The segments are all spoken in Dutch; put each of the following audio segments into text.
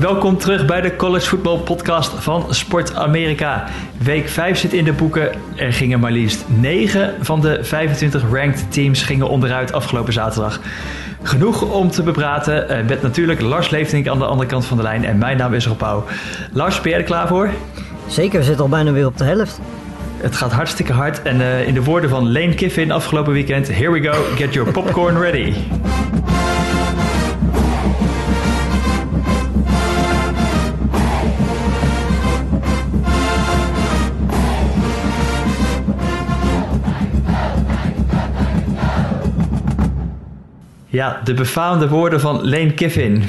Welkom terug bij de College Football Podcast van Sport Amerika. Week 5 zit in de boeken. Er gingen maar liefst 9 van de 25 ranked teams gingen onderuit afgelopen zaterdag. Genoeg om te bepraten eh, met natuurlijk Lars Leefdink aan de andere kant van de lijn. En mijn naam is Rob Pauw. Lars, ben jij er klaar voor? Zeker, we zitten al bijna weer op de helft. Het gaat hartstikke hard. En uh, in de woorden van Lane Kiffin afgelopen weekend: Here we go, get your popcorn ready. Ja, de befaamde woorden van Lane Kiffin, uh,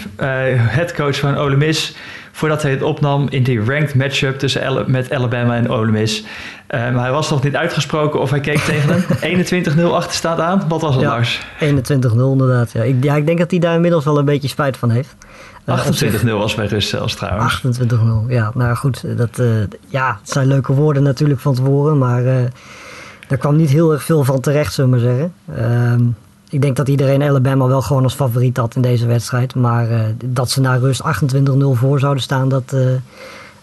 headcoach van Ole Miss, voordat hij het opnam in die ranked matchup tussen met Alabama en Ole Miss. Uh, maar hij was nog niet uitgesproken of hij keek tegen een 21-0 achterstaand aan. Wat was het, ja, Lars? 21-0 inderdaad. Ja. Ik, ja, ik denk dat hij daar inmiddels wel een beetje spijt van heeft. Uh, 28-0 was bij rust zelfs trouwens. 28-0, ja. Nou goed, dat, uh, ja, het zijn leuke woorden natuurlijk van tevoren, maar daar kwam niet heel erg veel van terecht, zullen we maar zeggen. Ehm, ik denk dat iedereen Alabama wel gewoon als favoriet had in deze wedstrijd. Maar uh, dat ze na rust 28-0 voor zouden staan, dat, uh,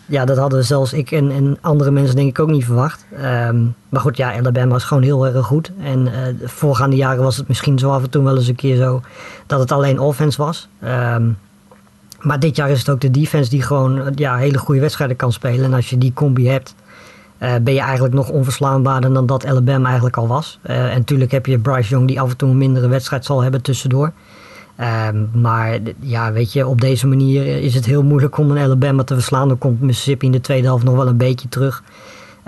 ja, dat hadden zelfs ik en, en, andere mensen denk ik ook niet verwacht. Um, maar goed, ja, Alabama is gewoon heel erg goed. En uh, de voorgaande jaren was het misschien zo af en toe wel eens een keer zo dat het alleen offense was. Um, maar dit jaar is het ook de defense die gewoon ja, hele goede wedstrijden kan spelen. En als je die combi hebt, uh, ben je eigenlijk nog onverslaanbaarder dan dat Alabama eigenlijk al was. Uh, en natuurlijk heb je Bryce Young die af en toe een mindere wedstrijd zal hebben tussendoor. Uh, maar ja, weet je, op deze manier is het heel moeilijk om een Alabama te verslaan. Dan komt Mississippi in de tweede helft nog wel een beetje terug.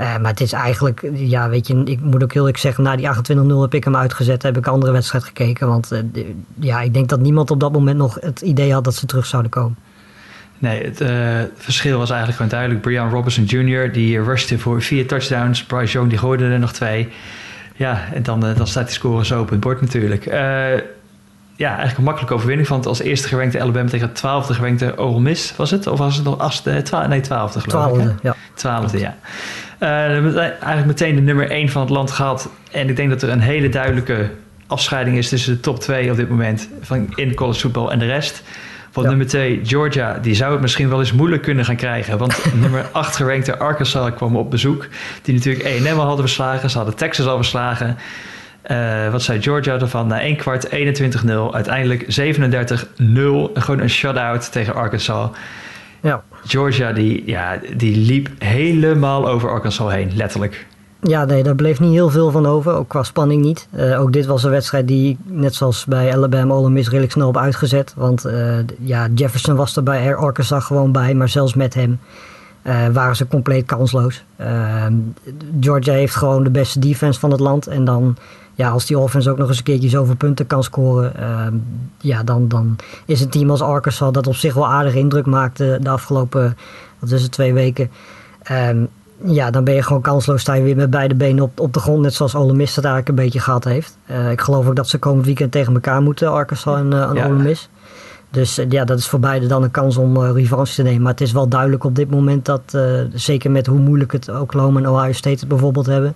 Uh, maar het is eigenlijk, ja, weet je, ik moet ook heel eerlijk zeggen, na die 28-0 heb ik hem uitgezet, heb ik een andere wedstrijd gekeken. Want ja, ik denk dat niemand op dat moment nog het idee had dat ze terug zouden komen. Nee, het, uh, het, verschil was eigenlijk gewoon duidelijk. Brian Robinson Jr. die rushte voor vier touchdowns. Bryce Young die gooide er nog twee. Ja, en dan, uh, dan staat die score zo op het bord natuurlijk. Uh, ja, eigenlijk een makkelijke overwinning. Want als eerste gewenkte Alabama tegen het twaalfde gewenkte Ole Miss was het? Of was het nog achtste? Twa nee, twaalfde geloof twaalfde, ik. Ja. Twaalfde, ja. eigenlijk meteen de nummer één van het land gehad. En ik denk dat er een hele duidelijke afscheiding is tussen de top twee op dit moment. Van in college voetbal en de rest. Want ja. nummer 2, Georgia, die zou het misschien wel eens moeilijk kunnen gaan krijgen. Want nummer 8 gerankte Arkansas kwam op bezoek. Die natuurlijk A&M al hadden verslagen. Ze hadden Texas al verslagen. Uh, wat zei Georgia ervan? Na één kwart 21-0. Uiteindelijk 37-0. Gewoon een shutout tegen Arkansas. Ja. Georgia die, ja, die liep helemaal over Arkansas heen, letterlijk. Ja, nee, daar bleef niet heel veel van over. Ook qua spanning niet. Uh, ook dit was een wedstrijd die, net zoals bij Alabama, Ole Miss redelijk snel op uitgezet. Want uh, ja, Jefferson was er bij Arkansas gewoon bij. Maar zelfs met hem uh, waren ze compleet kansloos. Georgia heeft gewoon de beste defense van het land. En dan, ja, als die offense ook nog eens een keertje zoveel punten kan scoren. ja, dan, dan is een team als Arkansas dat op zich wel aardig indruk maakte de afgelopen, wat twee weken. Um, ja, dan ben je gewoon kansloos. Sta je weer met beide benen op, op de grond. Net zoals Ole Miss dat eigenlijk een beetje gehad heeft. Uh, ik geloof ook dat ze komend weekend tegen elkaar moeten, Arkansas en, uh, en ja. Ole Miss. Dus uh, ja, dat is voor beide dan een kans om revanche te nemen. Maar het is wel duidelijk op dit moment dat, zeker met hoe moeilijk het Oklahoma en Ohio State het bijvoorbeeld hebben,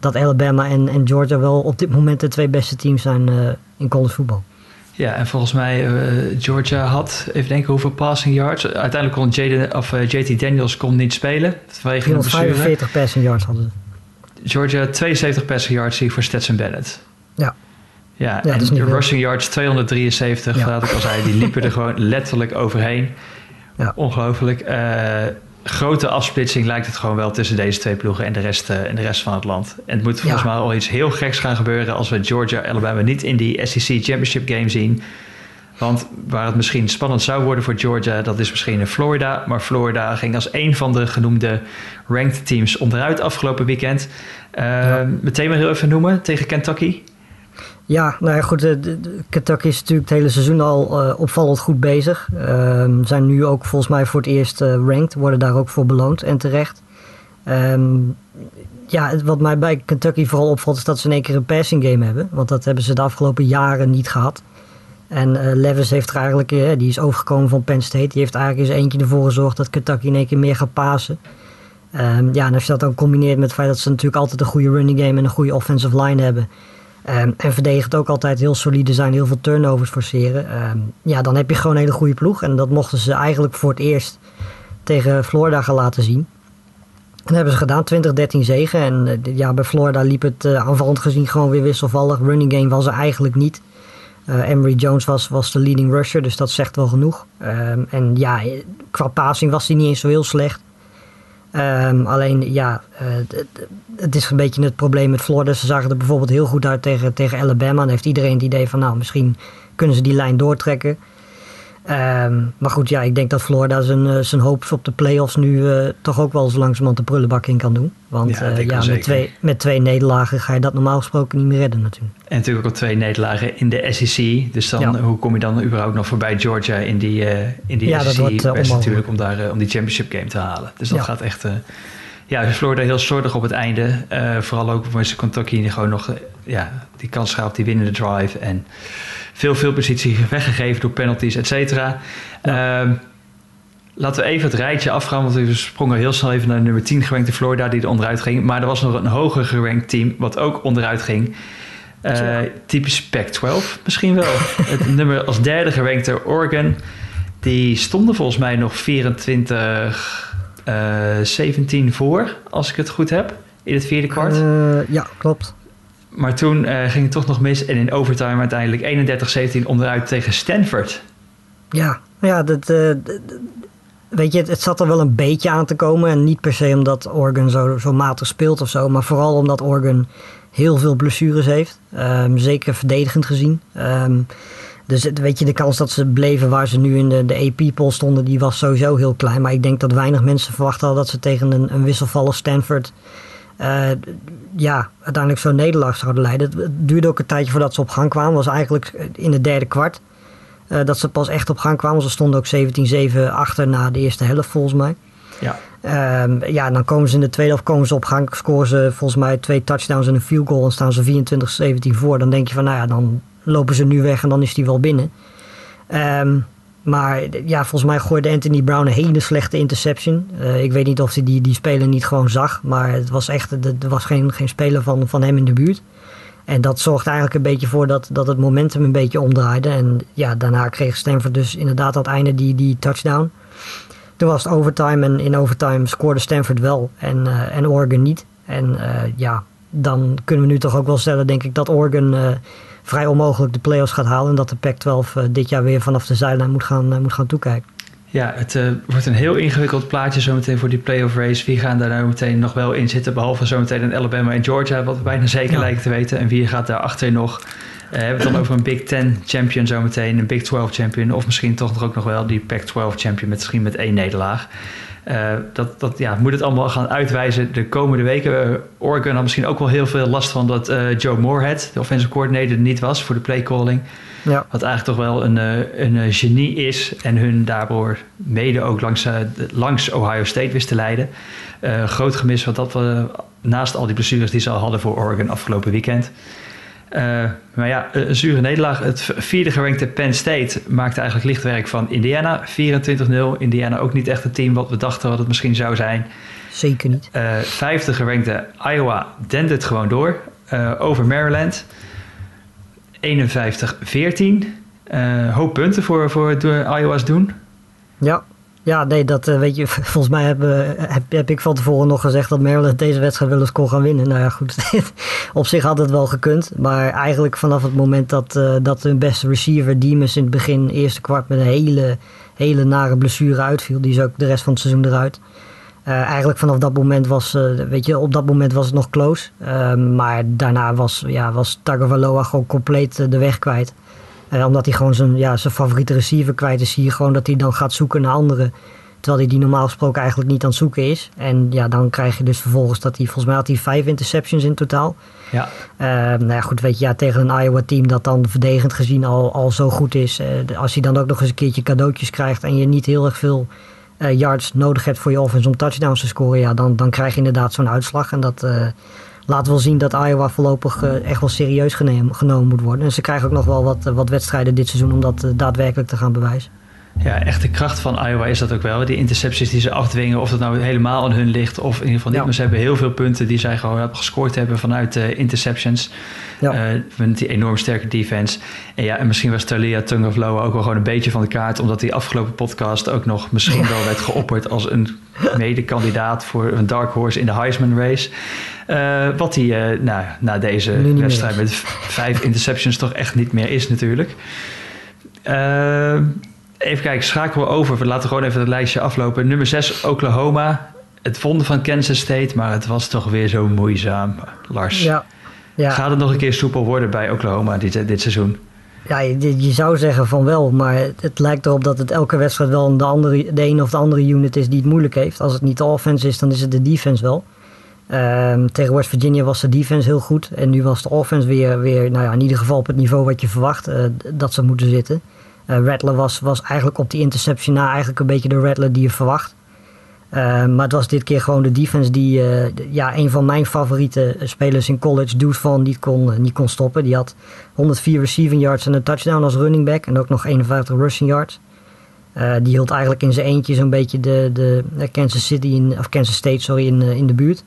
dat Alabama en, en Georgia wel op dit moment de twee beste teams zijn in college voetbal. Ja, en volgens mij uh, Georgia had, even denken hoeveel passing yards. Uiteindelijk kon Jaden, of, uh, JT Daniels kon niet spelen. Vanwege 45 passing yards hadden Georgia 72 passing yards voor Stetson Bennett. Ja. Ja, ja en de rushing yards 273, ja. wat ik al zei, die liepen er gewoon letterlijk overheen. Ja. Ongelooflijk. Uh, grote afsplitsing lijkt het gewoon wel tussen deze twee ploegen en de rest, uh, en de rest van het land. En het moet volgens ja. mij al iets heel geks gaan gebeuren als we Georgia Alabama niet in die SEC Championship game zien. Want waar het misschien spannend zou worden voor Georgia, dat is misschien in Florida. Maar Florida ging als een van de genoemde ranked teams onderuit afgelopen weekend. Uh, ja. Meteen maar heel even noemen tegen Kentucky. Ja, nou ja, goed. De, Kentucky is natuurlijk het hele seizoen al uh, opvallend goed bezig. Um, zijn nu ook volgens mij voor het eerst uh, ranked. Worden daar ook voor beloond en terecht. Um, ja, wat mij bij Kentucky vooral opvalt is dat ze in één keer een passing game hebben. Want dat hebben ze de afgelopen jaren niet gehad. En uh, Levis heeft er eigenlijk, die is overgekomen van Penn State. Die heeft eigenlijk eens eentje ervoor gezorgd dat Kentucky in één keer meer gaat pasen. Um, ja, en als je dat dan combineert met het feit dat ze natuurlijk altijd een goede running game en een goede offensive line hebben. Um, en verdedigend ook altijd heel solide zijn, heel veel turnovers forceren. Um, ja, dan heb je gewoon een hele goede ploeg. En dat mochten ze eigenlijk voor het eerst tegen Florida gaan laten zien. Dat hebben ze gedaan, 2013 zegen. En uh, ja, bij Florida liep het uh, aanvallend gezien gewoon weer wisselvallig. Running game was er eigenlijk niet. Uh, Emery Jones was, was de leading rusher, dus dat zegt wel genoeg. Um, en ja, qua passing was hij niet eens zo heel slecht. Um, alleen ja, uh, het is een beetje het probleem met Florida. Ze zagen er bijvoorbeeld heel goed uit tegen, tegen Alabama. Dan heeft iedereen het idee van nou, misschien kunnen ze die lijn doortrekken. Um, maar goed, ja, ik denk dat Florida zijn, uh, zijn hoop op de playoffs nu uh, toch ook wel zo langzamerhand de prullenbak in kan doen. Want ja, uh, ja met, twee, met twee nederlagen ga je dat normaal gesproken niet meer redden natuurlijk. En natuurlijk ook twee nederlagen in de SEC. Dus dan, ja. hoe kom je dan überhaupt nog voorbij Georgia in die, in die ja, SEC? Dat wordt, Best natuurlijk om, daar, om die championship game te halen. Dus dat gaat echt... ja, Florida heel slordig op het einde. vooral ook voor Kentucky die gewoon nog ja, die kans op die winnende drive. En veel, veel positie weggegeven door penalties, et cetera. Ja. Um, laten we even het rijtje afgaan, want we sprongen heel snel even naar nummer 10 gerankte Florida die er onderuit ging. Maar er was nog een hoger gerankt team wat ook onderuit ging. Uh, typisch Pac-12 misschien wel. het nummer als derde gerankte Oregon. Die stonden volgens mij nog 24, uh, 17 voor, als ik het goed heb, in het vierde kwart. Uh, ja, klopt. Maar toen uh, ging het toch nog mis. En in overtime uiteindelijk 31-17 onderuit tegen Stanford. Ja, ja dat, weet je, het, het, zat er wel een beetje aan te komen. En niet per se omdat Oregon zo, zo matig speelt of zo. Maar vooral omdat Oregon heel veel blessures heeft. Um, zeker verdedigend gezien. Um, dus weet je, de kans dat ze bleven waar ze nu in de, de AP-poll stonden, die was sowieso heel klein. Maar ik denk dat weinig mensen verwacht hadden dat ze tegen een, een wisselvallig Stanford uh, ja, uiteindelijk zo'n nederlaag zouden leiden. Het duurde ook een tijdje voordat ze op gang kwamen. was eigenlijk in het derde kwart uh, dat ze pas echt op gang kwamen. Ze stonden ook 17-7 achter na de eerste helft volgens mij. Ja. Um, ja, dan komen ze in de tweede helft komen ze op gang. Scoren ze volgens mij twee touchdowns en een field goal. En staan ze 24-17 voor. Dan denk je van, nou ja, dan lopen ze nu weg en dan is die wel binnen. Um, maar ja, volgens mij gooide Anthony Brown een hele slechte interception. Uh, ik weet niet of hij die, die speler niet gewoon zag. Maar het was echt, er was geen, geen speler van, van hem in de buurt. En dat zorgde eigenlijk een beetje voor dat, dat het momentum een beetje omdraaide. En ja, daarna kreeg Stanford dus inderdaad aan het einde die, die touchdown. Toen was het overtime en in overtime scoorde Stanford wel en, uh, en Oregon niet. En uh, ja, dan kunnen we nu toch ook wel stellen, denk ik, dat Oregon vrij onmogelijk de play-offs gaat halen. En dat de Pac-12 uh, dit jaar weer vanaf de zijlijn moet gaan, uh, moet gaan toekijken. Ja, het uh, wordt een heel ingewikkeld plaatje zometeen voor die playoff race. Wie gaan daar nou meteen nog wel in zitten? Behalve zometeen een Alabama en Georgia, wat we bijna zeker ja. lijken te weten. En wie gaat daarachter nog? Uh, hebben we het dan over een Big Ten champion zometeen, een Big 12 champion. Of misschien toch ook nog wel die Pac-12 champion, met, misschien met één nederlaag. Uh, dat, dat ja, moet het allemaal gaan uitwijzen de komende weken. Oregon had misschien ook wel heel veel last van dat uh, Joe Moorhead, de offensive coordinator, niet was voor de playcalling. Ja. Wat eigenlijk toch wel een, een genie is en hun daardoor mede ook langs, langs Ohio State wist te leiden. groot gemis wat dat naast al die blessures die ze al hadden voor Oregon afgelopen weekend. Uh, maar ja, een zure nederlaag. Het vierde gerankte Penn State maakte eigenlijk licht werk van Indiana. 24-0. Indiana ook niet echt het team wat we dachten wat het misschien zou zijn. Zeker niet. Uh, vijfde gerankte Iowa dende het gewoon door. Uh, over Maryland. 51-14. hoop punten voor, voor Iowa's doen. Ja, ja, nee, dat uh, weet je. Volgens mij heb, heb, ik van tevoren nog gezegd dat Maryland deze wedstrijd wel eens kon gaan winnen. Nou ja, goed. op zich had het wel gekund. Maar eigenlijk vanaf het moment dat, uh, dat hun beste receiver, Demus, in het begin, eerste kwart met een hele, hele nare blessure uitviel. Die is ook de rest van het seizoen eruit. Uh, eigenlijk vanaf dat moment was, weet je, op dat moment was het nog close. maar daarna was, ja, was Tagovailoa gewoon compleet de weg kwijt. Uh, omdat hij gewoon zijn, ja, zijn favoriete receiver kwijt is. Zie je gewoon dat hij dan gaat zoeken naar anderen. Terwijl hij die normaal gesproken eigenlijk niet aan het zoeken is. En ja, dan krijg je dus vervolgens dat hij, volgens mij had hij vijf interceptions in totaal. Ja. Uh, nou ja, goed, weet je, ja, tegen een Iowa team dat dan verdedigend gezien al, al zo goed is. Uh, als hij dan ook nog eens een keertje cadeautjes krijgt en je niet heel erg veel yards nodig hebt voor je offense om touchdowns te scoren. Ja, dan, dan krijg je inderdaad zo'n uitslag. En dat laat wel zien dat Iowa voorlopig uh, echt wel serieus genomen, genomen, moet worden. En ze krijgen ook nog wel wat, wat wedstrijden dit seizoen om dat uh, daadwerkelijk te gaan bewijzen. Ja, echt de kracht van Iowa is dat ook wel. Die intercepties die ze afdwingen, of dat nou helemaal aan hun ligt of in ieder geval niet. Maar ze hebben heel veel punten die zij gewoon gescoord hebben vanuit uh, interceptions. Ja. Uh, met die enorm sterke defense. En ja, en misschien was Talia Tungavloa ook wel gewoon een beetje van de kaart, omdat die afgelopen podcast ook nog misschien wel werd geopperd als een mede-kandidaat voor een dark horse in de Heisman race. Uh, wat hij nou, na deze wedstrijd met vijf interceptions toch echt niet meer is natuurlijk. Even kijken, schakelen we over. We laten gewoon even het lijstje aflopen. Nummer 6, Oklahoma. Het vonden van Kansas State, maar het was toch weer zo moeizaam. Lars, ja, ja. gaat het nog een keer soepel worden bij Oklahoma dit, dit seizoen? Ja, je, zou zeggen van wel, maar het, lijkt erop dat het elke wedstrijd wel de, andere, de een of de andere unit is die het moeilijk heeft. Als het niet de offense is, dan is het de defense wel. Um, tegen West Virginia was de defense heel goed. En nu was de offense weer, weer nou ja, in ieder geval op het niveau wat je verwacht uh, dat ze moeten zitten. Uh, Rattler was, was eigenlijk op die interceptie na eigenlijk een beetje de Rattler die je verwacht. Uh, maar het was dit keer gewoon de defense die uh, ja, een van mijn favoriete spelers in college, Deuce Van, niet kon, niet kon stoppen. Die had 104 receiving yards en een touchdown als running back en ook nog 51 rushing yards. die hield eigenlijk in zijn eentje zo'n beetje de, de, Kansas City in, of Kansas State sorry, in, in de buurt.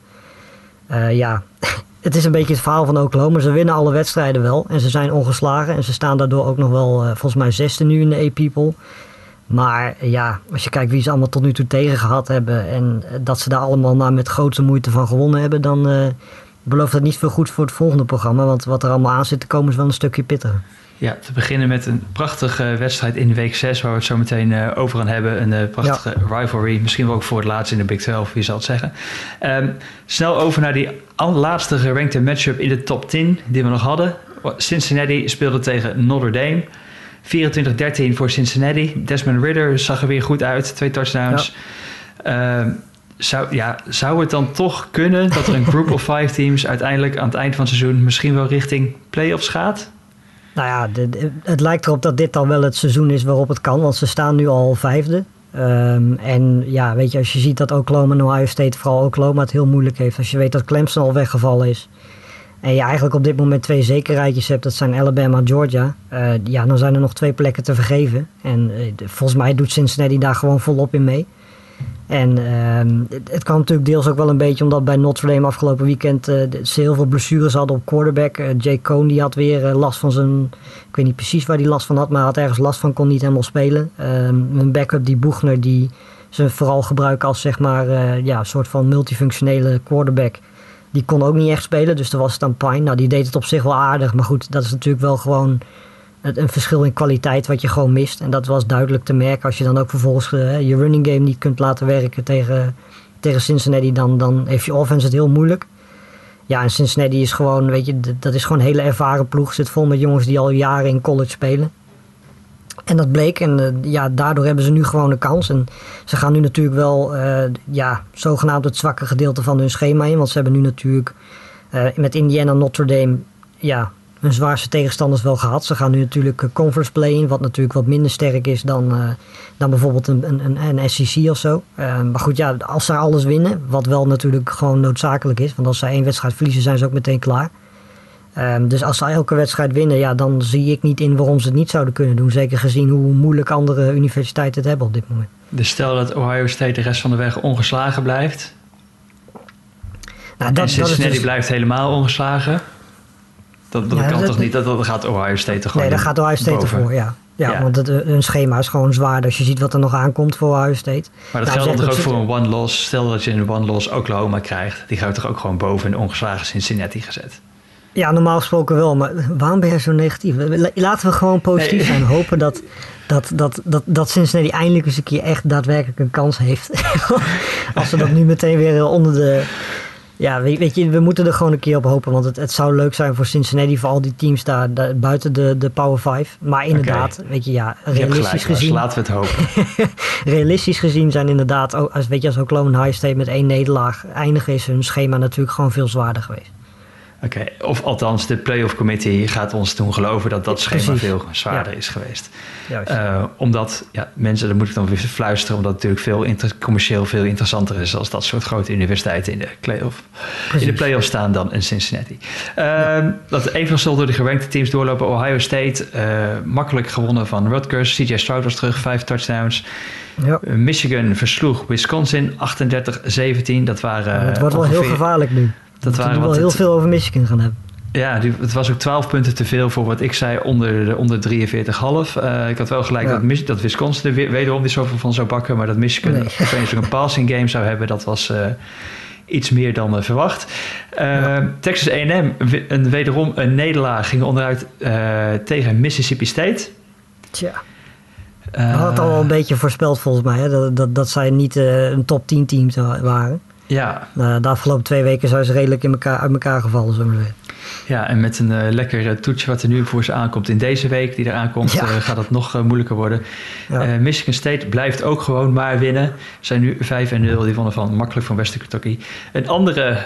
ja, het is een beetje het verhaal van Oklahoma. Ze winnen alle wedstrijden wel en ze zijn ongeslagen. En ze staan daardoor ook nog wel, volgens mij, zesde nu in de A-People. Maar ja, als je kijkt wie ze allemaal tot nu toe tegen gehad hebben. en dat ze daar allemaal maar met grote moeite van gewonnen hebben. dan uh, belooft dat niet veel goed voor het volgende programma. Want wat er allemaal aan zit te komen is wel een stukje pittiger. Ja, te beginnen met een prachtige wedstrijd in week 6, waar we het zo meteen uh, over gaan hebben. Een uh, prachtige rivalry, misschien wel ook voor het laatst in de Big 12, wie zal het zeggen. Um, snel over naar die laatste gerankte matchup in de top 10 die we nog hadden. Cincinnati speelde tegen Notre Dame. 24-13 voor Cincinnati. Desmond Ritter zag er weer goed uit, twee touchdowns. Ja. Um, zou, ja, zou het dan toch kunnen dat er een group of five teams uiteindelijk aan het eind van het seizoen misschien wel richting playoffs gaat? Nou ja, het lijkt erop dat dit dan wel het seizoen is waarop het kan, want ze staan nu al vijfde. Um, en ja, weet je, als je ziet dat Oklahoma en Ohio State, vooral Oklahoma, het heel moeilijk heeft. Als je weet dat Clemson al weggevallen is. En je eigenlijk op dit moment twee zekerheidjes hebt, dat zijn Alabama en Georgia. Uh, ja, dan zijn er nog twee plekken te vergeven. En uh, volgens mij doet Cincinnati daar gewoon volop in mee. En uh, het, kwam natuurlijk deels ook wel een beetje omdat bij Notre Dame afgelopen weekend uh, ze heel veel blessures hadden op quarterback. Jay Cohn die had weer last van zijn, ik weet niet precies waar hij last van had, maar had ergens last van, kon niet helemaal spelen. Ehm, een backup die Boegner die ze vooral gebruiken als zeg maar ja, een soort van multifunctionele quarterback. Die kon ook niet echt spelen, dus daar was dan Pine. Nou, die deed het op zich wel aardig, maar goed, dat is natuurlijk wel gewoon een verschil in kwaliteit wat je gewoon mist. En dat was duidelijk te merken als je dan ook vervolgens uh, je running game niet kunt laten werken tegen, tegen Cincinnati. Dan, dan heeft je offense het heel moeilijk. Ja, en Cincinnati is gewoon, weet je, dat is gewoon een hele ervaren ploeg. Zit vol met jongens die al jaren in college spelen. En dat bleek. En uh, ja, daardoor hebben ze nu gewoon een kans. En ze gaan nu natuurlijk wel, uh, ja, zogenaamd het zwakke gedeelte van hun schema in. Want ze hebben nu natuurlijk met Indiana Notre Dame, ja, hun zwaarste tegenstanders wel gehad. Ze gaan nu natuurlijk conference play in, wat natuurlijk wat minder sterk is dan, dan bijvoorbeeld een, een, een SEC of zo. Maar goed, ja, als ze alles winnen, wat wel natuurlijk gewoon noodzakelijk is, want als ze één wedstrijd verliezen, zijn ze ook meteen klaar. Um, dus als ze elke wedstrijd winnen, ja, dan zie ik niet in waarom ze het niet zouden kunnen doen. Zeker gezien hoe moeilijk andere universiteiten het hebben op dit moment. Dus stel dat Ohio State de rest van de weg ongeslagen blijft. Nou, dat, en Cincinnati dat dus... blijft helemaal ongeslagen. Dat, dat kan toch niet? Dat, dat gaat Ohio State gewoon Nee, daar gaat Ohio State ervoor, ja. Ja, want het, hun schema is gewoon zwaar. Als je ziet wat er nog aankomt voor Ohio State. Maar dat nou, geldt toch ook voor een one-loss? Stel dat je een one-loss Oklahoma krijgt. Die gaat toch ook gewoon boven een ongeslagen Cincinnati gezet? Ja, normaal gesproken wel. Maar waarom ben je zo negatief? Laten we gewoon positief zijn. Hopen dat, dat, dat, dat, dat Cincinnati eindelijk eens een keer echt daadwerkelijk een kans heeft. Als ze dat nu meteen weer onder de ja, weet, je, we moeten er gewoon een keer op hopen. Want het, het zou leuk zijn voor Cincinnati, voor al die teams daar, buiten de, de Power 5. Maar inderdaad, weet je, ja, realistisch gezien. laten we het hopen. realistisch gezien zijn inderdaad, als, weet je, als Oklahoma High State met één nederlaag eindigen, is hun schema natuurlijk gewoon veel zwaarder geweest. Oké, of althans, de playoff committee gaat ons toen geloven dat dat schema Precies. veel zwaarder Ja. is geweest. Eh, omdat, ja, mensen, dat moet ik dan weer fluisteren, omdat het natuurlijk veel inter- commercieel veel interessanter is als dat soort grote universiteiten in de playoff, in de playoff staan dan in Cincinnati. Ehm, Dat een van de door de gerankte teams doorlopen, Ohio State, eh, makkelijk gewonnen van Rutgers. CJ Stroud was terug, vijf touchdowns. ja. Eh, Michigan versloeg Wisconsin 38-17. Dat waren. het wordt wel heel gevaarlijk nu. Dat we waren wel heel het- veel over Michigan gaan hebben. Ja, die- het was ook 12 punten te veel voor wat ik zei onder, de, onder 43,5. Eh ik had wel gelijk Ja. dat, Mich- dat Wisconsin er wederom niet zoveel van zou bakken. Maar dat Michigan Nee. opeens ook een passing game zou hebben, dat was eh, iets meer dan eh, verwacht. Texas A&M, een, wederom een nederlaag, ging onderuit tegen Mississippi State. Tja, we hadden het al een beetje voorspeld volgens mij. Hè? Dat, dat, dat zij niet een top 10 team waren. Ja, de afgelopen twee weken zijn ze redelijk in elkaar, uit elkaar gevallen, zo maar. Ja, en met een eh, lekker eh, toetje wat er nu voor ze aankomt in deze week, die eraan komt, Ja. eh, gaat het nog moeilijker worden. Ja. Michigan State blijft ook gewoon maar winnen. Zijn nu 5 en 0, die wonnen van makkelijk van Western Kentucky. Een andere,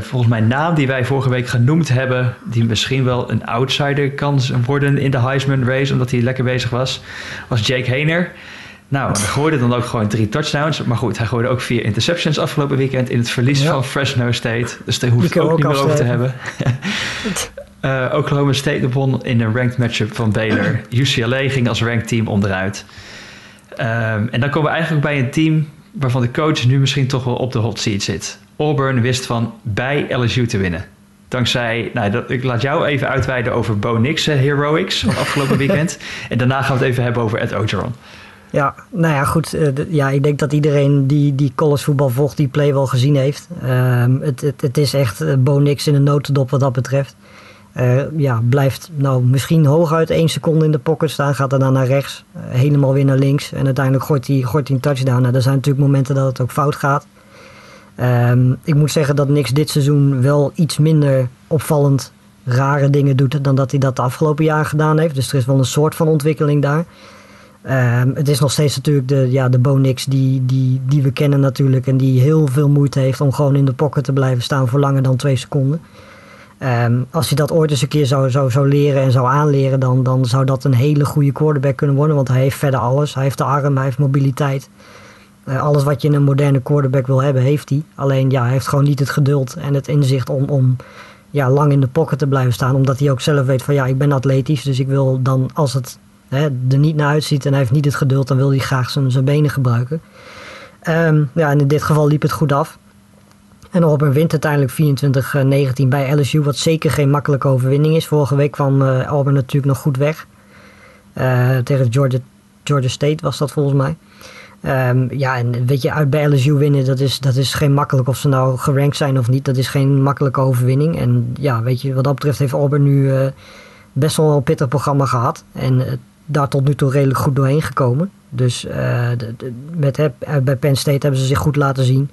volgens mij, naam die wij vorige week genoemd hebben, die misschien wel een outsider kan worden in de Heisman race, omdat hij lekker bezig was, was Jake Hayner. Nou, hij gooide dan ook gewoon drie touchdowns. Maar goed, hij gooide ook vier interceptions afgelopen weekend in het verlies Ja. van Fresno State. Dus daar hoeft het kunnen ook niet meer over te hebben. Eh, Oklahoma State won in een ranked matchup van Baylor. UCLA ging als ranked team onderuit. Ehm, en dan komen we eigenlijk bij een team waarvan de coach nu misschien toch wel op de hot seat zit. Auburn wist van bij LSU te winnen. Dankzij, nou, dat, ik laat jou even uitweiden over Bo Nix heroics van afgelopen weekend. en daarna gaan we het even hebben over Ed Ogeron. Ja, nou ja, goed. eh, ja, ik denk dat iedereen die, die collegevoetbal volgt, die play wel gezien heeft. Ehm, het, het, is echt uh, Bo Nix in een notendop wat dat betreft. Eh, ja, blijft nou misschien hooguit één seconde in de pocket staan. Gaat daarna naar rechts. eh, helemaal weer naar links. En uiteindelijk gooit hij, gooit een touchdown. Nou, er zijn natuurlijk momenten dat het ook fout gaat. Ehm, ik moet zeggen dat Nix dit seizoen wel iets minder opvallend rare dingen doet dan dat hij dat de afgelopen jaren gedaan heeft. Dus er is wel een soort van ontwikkeling daar. Ehm, het is nog steeds natuurlijk de, ja, de Bonix die, die, die we kennen natuurlijk. En die heel veel moeite heeft om gewoon in de pocket te blijven staan voor langer dan twee seconden. Ehm, als hij dat ooit eens een keer zou, zou, zou leren en zou aanleren, dan, dan zou dat een hele goede quarterback kunnen worden. Want hij heeft verder alles. Hij heeft de arm, hij heeft mobiliteit. Eh, alles wat je in een moderne quarterback wil hebben, heeft hij. Alleen ja, hij heeft gewoon niet het geduld en het inzicht om, om ja, lang in de pocket te blijven staan. Omdat hij ook zelf weet van ja, ik ben atletisch. Dus ik wil dan als het hè, er niet naar uitziet en hij heeft niet het geduld, dan wil hij graag zijn, zijn benen gebruiken. Ehm, ja, en in dit geval liep het goed af. En Auburn wint uiteindelijk 24-19 bij LSU, wat zeker geen makkelijke overwinning is. Vorige week kwam eh, Auburn natuurlijk nog goed weg. Eh, tegen Georgia, Georgia State was dat volgens mij. Ehm, ja, en weet je, uit bij LSU winnen, dat is, dat is geen makkelijk. Of ze nou gerankt zijn of niet, dat is geen makkelijke overwinning. En ja, weet je, wat dat betreft heeft Auburn nu eh, best wel een pittig programma gehad. En eh, daar tot nu toe redelijk goed doorheen gekomen. Dus eh, de- de- met, eh, bij Penn State hebben ze zich goed laten zien.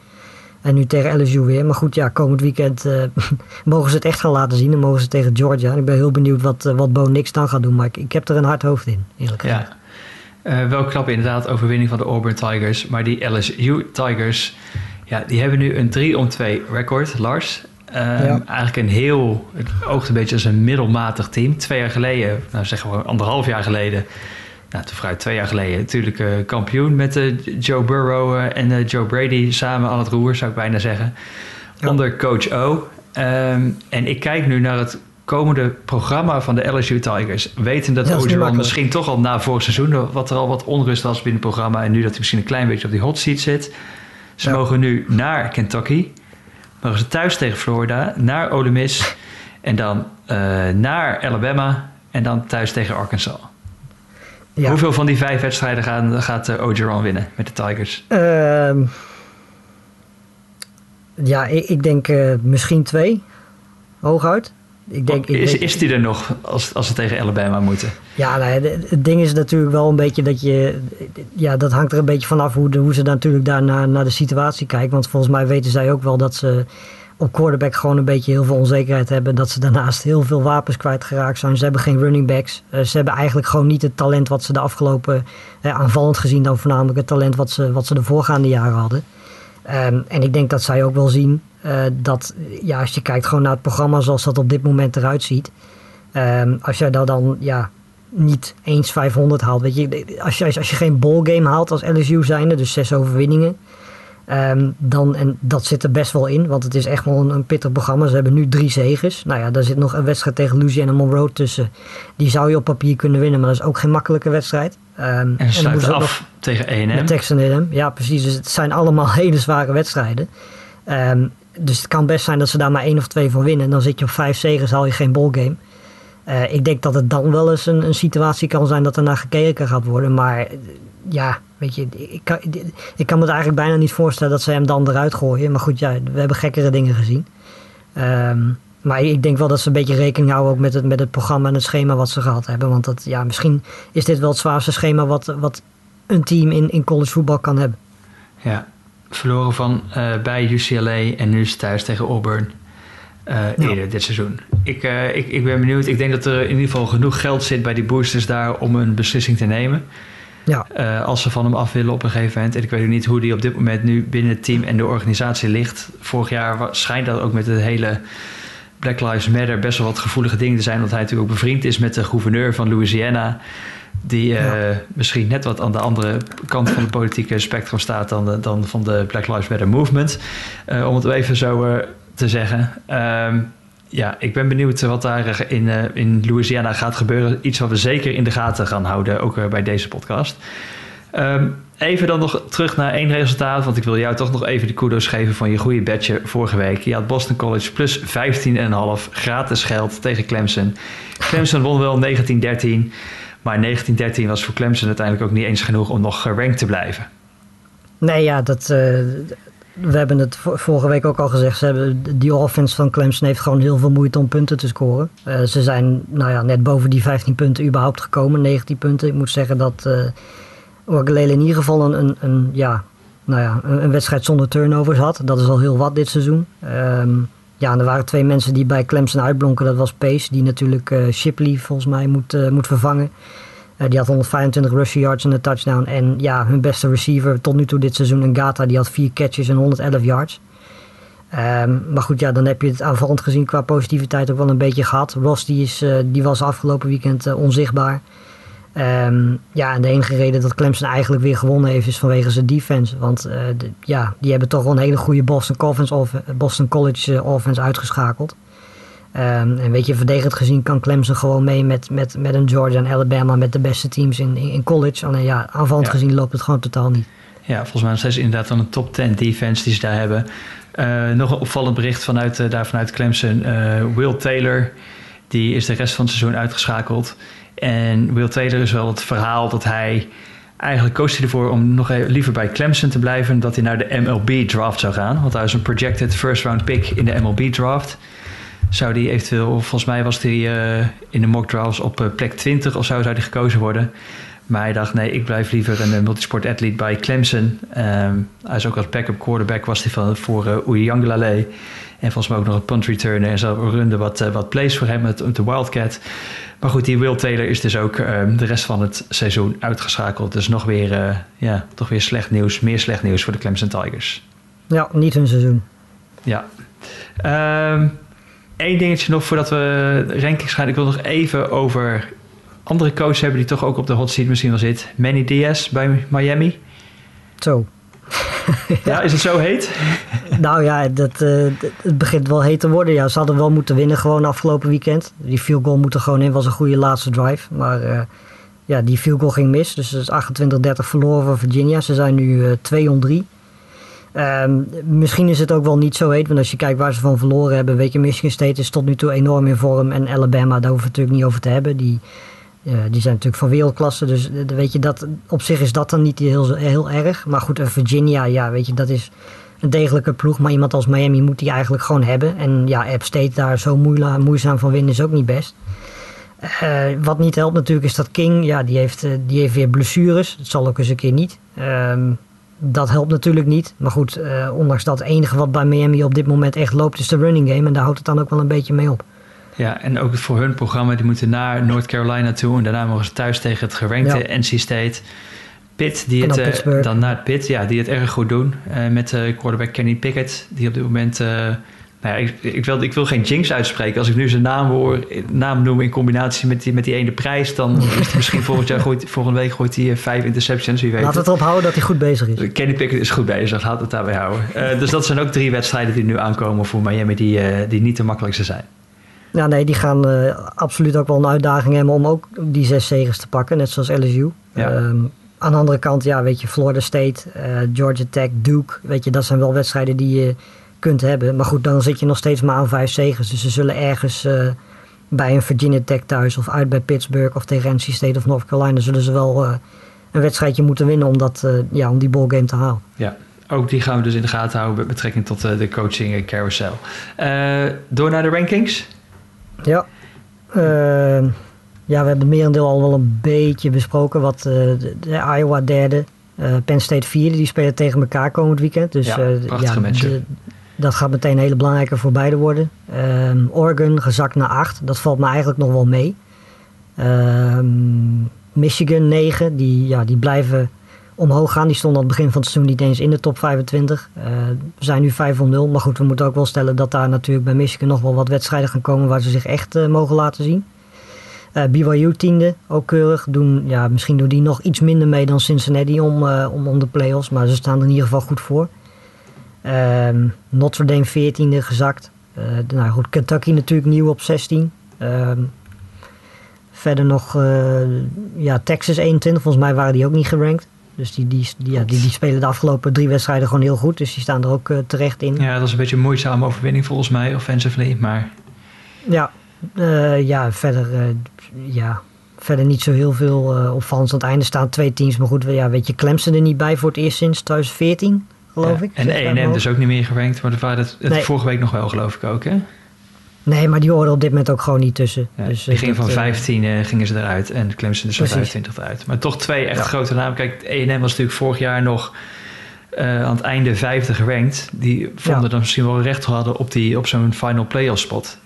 En nu tegen LSU weer. Maar goed, ja, komend weekend eh, mogen ze het echt gaan laten zien. En mogen ze tegen Georgia. En ik ben heel benieuwd wat, wat Bo Nix dan gaat doen. Maar ik, ik heb er een hard hoofd in, eerlijk gezegd. Ja. Wel knap inderdaad, overwinning van de Auburn Tigers. Maar die LSU Tigers, ja, die hebben nu een 3 om 2 record, Lars. Ehm, Ja. Eigenlijk een heel, het oogt een beetje als een middelmatig team. Twee jaar geleden, nou zeggen we anderhalf jaar geleden, nou te vrij twee jaar geleden, natuurlijk eh, kampioen met eh, Joe Burrow eh, en Joe Brady samen aan het roer, zou ik bijna zeggen. Ja. Onder coach O. Ehm, en ik kijk nu naar het komende programma van de LSU Tigers. Weten dat Ja, dat misschien toch al na vorig seizoen... wat er al wat onrust was binnen het programma... en nu dat hij misschien een klein beetje op die hot seat zit. Ze Ja. mogen nu naar Kentucky. Mogen ze thuis tegen Florida, naar Ole Miss... en dan eh, naar Alabama... en dan thuis tegen Arkansas. Ja. Hoeveel van die vijf wedstrijden gaan, gaat uh, Ogeron winnen met de Tigers? Ehm, ja, ik, ik denk eh, misschien twee. Hooguit. Ik denk, ik is, denk- is die er nog als, als ze tegen Alabama moeten? Ja, nou het ding is natuurlijk wel een beetje dat je... Ja, dat hangt er een beetje vanaf hoe, de, hoe ze dan natuurlijk daar naar, naar de situatie kijken. Want volgens mij weten zij ook wel dat ze op quarterback gewoon een beetje heel veel onzekerheid hebben. Dat ze daarnaast heel veel wapens kwijtgeraakt zijn. Ze hebben geen running backs. Eh, ze hebben eigenlijk gewoon niet het talent wat ze de afgelopen... eh, aanvallend gezien dan voornamelijk het talent wat ze, wat ze de voorgaande jaren hadden. Ehm, en ik denk dat zij ook wel zien dat ja, als je kijkt gewoon naar het programma zoals dat op dit moment eruit ziet. Ehm, als jij daar dan ja, niet eens 500 haalt. Weet je, als je, als je geen ballgame haalt als LSU zijnde, dus zes overwinningen. Um, dan, en dat zit er best wel in, want het is echt wel een, een, pittig programma. Ze hebben nu drie zegens. Nou ja, daar zit nog een wedstrijd tegen Louisiana Monroe tussen. Die zou je op papier kunnen winnen, maar dat is ook geen makkelijke wedstrijd. Um, en ze sluiten af nog, tegen 1 Met Texan A&M. Ja, precies. Dus het zijn allemaal hele zware wedstrijden. Um, dus het kan best zijn dat ze daar maar één of twee van winnen. En dan zit je op vijf zegens, haal je geen ballgame. Uh, ik denk dat het dan wel eens een, een situatie kan zijn dat er naar gekeken gaat worden. Maar ja, weet je, ik kan, ik kan me het eigenlijk bijna niet voorstellen dat ze hem dan eruit gooien. Maar goed, ja, we hebben gekkere dingen gezien. Um, maar ik denk wel dat ze een beetje rekening houden ook met het, met het programma en het schema wat ze gehad hebben. Want dat, ja, misschien is dit wel het zwaarste schema wat, wat een team in, in college voetbal kan hebben. Ja, verloren van uh, bij UCLA en nu is thuis tegen Auburn. Uh, ja. Eerder dit seizoen. Ik, uh, ik, ik ben benieuwd. Ik denk dat er in ieder geval genoeg geld zit bij die boosters daar om een beslissing te nemen. Ja. Uh, als ze van hem af willen op een gegeven moment. En ik weet ook niet hoe die op dit moment nu binnen het team en de organisatie ligt. Vorig jaar schijnt dat ook met het hele Black Lives Matter best wel wat gevoelige dingen te zijn. Want hij natuurlijk ook bevriend is met de gouverneur van Louisiana. Die uh, ja. misschien net wat aan de andere kant van het politieke spectrum staat dan, de, dan van de Black Lives Matter movement. Uh, om het even zo te zeggen. Um, ja, ik ben benieuwd wat daar in, in Louisiana gaat gebeuren. Iets wat we zeker in de gaten gaan houden, ook bij deze podcast. Um, even dan nog terug naar één resultaat, want ik wil jou toch nog even de kudos geven van je goede badge vorige week. Je had Boston College plus 15,5 gratis geld tegen Clemson. Clemson won wel 1913, maar 1913 was voor Clemson uiteindelijk ook niet eens genoeg om nog gerankt te blijven. Nee, ja, dat, uh, we hebben het vorige week ook al gezegd. Ze hebben, die offense van Clemson heeft gewoon heel veel moeite om punten te scoren. Uh, ze zijn nou ja, net boven die 15 punten überhaupt gekomen. 19 punten. Ik moet zeggen dat uh, Orgelele in ieder geval een, een, ja, nou ja, een, wedstrijd zonder turnovers had. Dat is al heel wat dit seizoen. Um, ja, er waren twee mensen die bij Clemson uitblonken. Dat was Pace, die natuurlijk uh, Shipley volgens mij moet, moet vervangen. Uh, die had 125 rushing yards en een touchdown. En ja, hun beste receiver tot nu toe dit seizoen, Ngata, die had vier catches en 111 yards. Um, maar goed, ja, dan heb je het aanvallend gezien qua positiviteit ook wel een beetje gehad. Ross die is, die was afgelopen weekend onzichtbaar. Um, ja, en de enige reden dat Clemson eigenlijk weer gewonnen heeft is vanwege zijn defense. Want de, ja, die hebben toch wel een hele goede Boston, Boston College offense uitgeschakeld. Um, en weet je, verdedigend gezien kan Clemson gewoon mee met, met, met een Georgia en Alabama met de beste teams in, in, college. Alleen ja, aanvallend ja. gezien loopt het gewoon totaal niet. Ja, volgens mij is inderdaad dan een top 10 defense die ze daar hebben. Uh, nog een opvallend bericht vanuit, uh, daar vanuit Clemson. Will Taylor, die is de rest van het seizoen uitgeschakeld. En Will Taylor is wel het verhaal dat hij... Eigenlijk koos hij ervoor om nog even liever bij Clemson te blijven... dat hij naar de MLB draft zou gaan. Want hij is een projected first round pick in de MLB draft zou die eventueel, volgens mij was hij uh, in de mock drafts op uh, plek 20 of zo zou die gekozen worden. Maar hij dacht, nee, ik blijf liever een multisport athlete bij Clemson. Um, hij is ook als backup quarterback was hij van, voor uh. En volgens mij ook nog een punt returner en zo runde wat, uh, wat plays voor hem met de Wildcat. Maar goed, die Will Taylor is dus ook um, de rest van het seizoen uitgeschakeld. Dus nog weer, uh, ja, toch weer slecht nieuws, meer slecht nieuws voor de Clemson Tigers. Ja, niet hun seizoen. Ja. Um, Eén dingetje nog voordat we rankings gaan. Ik wil nog even over andere coaches hebben die toch ook op de hot seat misschien wel zit. Manny Diaz bij Miami. Zo. ja, is het zo heet? nou ja, dat, uh, het begint wel heet te worden. Ja, ze hadden wel moeten winnen gewoon afgelopen weekend. Die field goal moet er gewoon in. was een goede laatste drive. Maar uh, ja, die field goal ging mis. Dus het is 28-30 verloren voor Virginia. Ze zijn nu uh, 2 om 3. Um, misschien is het ook wel niet zo heet, want als je kijkt waar ze van verloren hebben, weet je, Michigan State is tot nu toe enorm in vorm en Alabama, daar hoeven we het natuurlijk niet over te hebben. Die, uh, die zijn natuurlijk van wereldklasse, dus uh, weet je, dat, op zich is dat dan niet heel, heel erg. Maar goed, Virginia, ja, weet je, dat is een degelijke ploeg, maar iemand als Miami moet die eigenlijk gewoon hebben. En ja, App State daar zo moeizaam van winnen is ook niet best. wat niet helpt natuurlijk is dat King, ja, die heeft, die heeft weer blessures. Dat zal ook eens een keer niet. Um, dat helpt natuurlijk niet. Maar goed, ondanks dat het enige wat bij Miami op dit moment echt loopt is de running game. En daar houdt het dan ook wel een beetje mee op. Ja, en ook voor hun programma, die moeten naar North Carolina toe. En daarna mogen ze thuis tegen het gerankte ja. NC State. Pitt, die het dan, dan naar Pitt, ja, die het erg goed doen. met quarterback Kenny Pickett, die op dit moment nou ja, ik, ik, wil, ik wil geen jinx uitspreken. Als ik nu zijn naam, hoor, naam noem in combinatie met die, met die ene prijs, dan is hij misschien volgend jaar gooit, volgende week gooit hij vijf interceptions. Wie weet Laat het erop houden dat hij goed bezig is. Kenny Pickett is goed bezig, laat het daarbij houden. Uh, dus dat zijn ook drie wedstrijden die nu aankomen voor Miami, die, uh, die niet de makkelijkste zijn. Ja, nee, die gaan uh, absoluut ook wel een uitdaging hebben om ook die zes zegens te pakken, net zoals LSU. Ja. Um, aan de andere kant, ja, weet je, Florida State, Georgia Tech, Duke, weet je, dat zijn wel wedstrijden die je kunt hebben. Maar goed, dan zit je nog steeds maar aan vijf zegens. Dus ze zullen ergens uh, bij een Virginia Tech thuis of uit bij Pittsburgh of tegen NC State of North Carolina zullen ze wel een wedstrijdje moeten winnen om, dat, ja, om die ballgame te halen. Ja, ook die gaan we dus in de gaten houden met betrekking tot de coaching carousel. door naar de rankings? Ja. ja, we hebben het merendeel al wel een beetje besproken. Wat de, de Iowa derde, Penn State vierde, die spelen tegen elkaar komend weekend. Dus, ja, prachtige ja, de, dat gaat meteen een hele belangrijke voor beide worden. Um, Oregon gezakt naar 8. Dat valt me eigenlijk nog wel mee. Um, Michigan 9. Die, ja, die blijven omhoog gaan. Die stonden aan het begin van het seizoen niet eens in de top 25. Uh, ehm, we zijn nu 5 0. Maar goed, we moeten ook wel stellen dat daar natuurlijk bij Michigan nog wel wat wedstrijden gaan komen waar ze zich echt uh, mogen laten zien. Uh, BYU tiende, ook keurig. Doen, ja, misschien doen die nog iets minder mee dan Cincinnati om, om, om de playoffs. Maar ze staan er in ieder geval goed voor. Um, Notre Dame 14e gezakt. Nou goed, Kentucky natuurlijk nieuw op 16. Um, ehm, verder nog ja, Texas 21. Volgens mij waren die ook niet gerankt. Dus die, die, die, ja, die, die spelen de afgelopen drie wedstrijden gewoon heel goed. Dus die staan er ook uh, terecht in. Ja, dat is een beetje een moeizame overwinning volgens mij, offensively. Maar... Ja, ja verder, ja, verder niet zo heel veel opvallends. Aan het einde staan twee teams. Maar goed, ja, weet je, Clemson er niet bij voor het eerst sinds 2014 geloof ik. En E&M dus ook niet meer gerankt, maar dat het, het vorige week nog wel, geloof ik ook, hè? Nee, maar die hoorden op dit moment ook gewoon niet tussen. dus, die gingen van 15 uh, eh, gingen ze eruit en Clemson dus van 25 eruit. Maar toch twee echt grote namen. Kijk, E&M was natuurlijk vorig jaar nog uh, aan het einde vijfde gerankt. Die vonden dan misschien wel recht hadden op, die, op zo'n final playoff spot.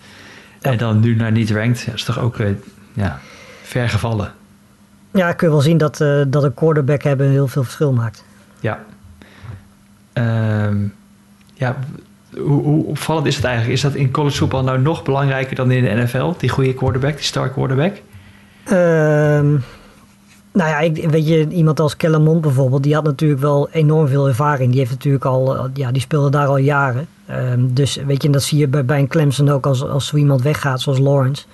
En dan nu naar niet ranked. Ja, is toch ook uh, ja, ver gevallen. Ja, kun je wel zien dat, dat een quarterback hebben heel veel verschil maakt. Ja, Ehm, ja, hoe, hoe, opvallend is het eigenlijk? Is dat in college voetbal nou nog belangrijker dan in de NFL? Die goede quarterback, die star quarterback? Um, nou ja, ik, weet je, iemand als Kellermond bijvoorbeeld, die had natuurlijk wel enorm veel ervaring. Die heeft natuurlijk al, ja, die speelde daar al jaren. Um, dus weet je, dat zie je bij, bij een Clemson ook als, als zo iemand weggaat, zoals Lawrence.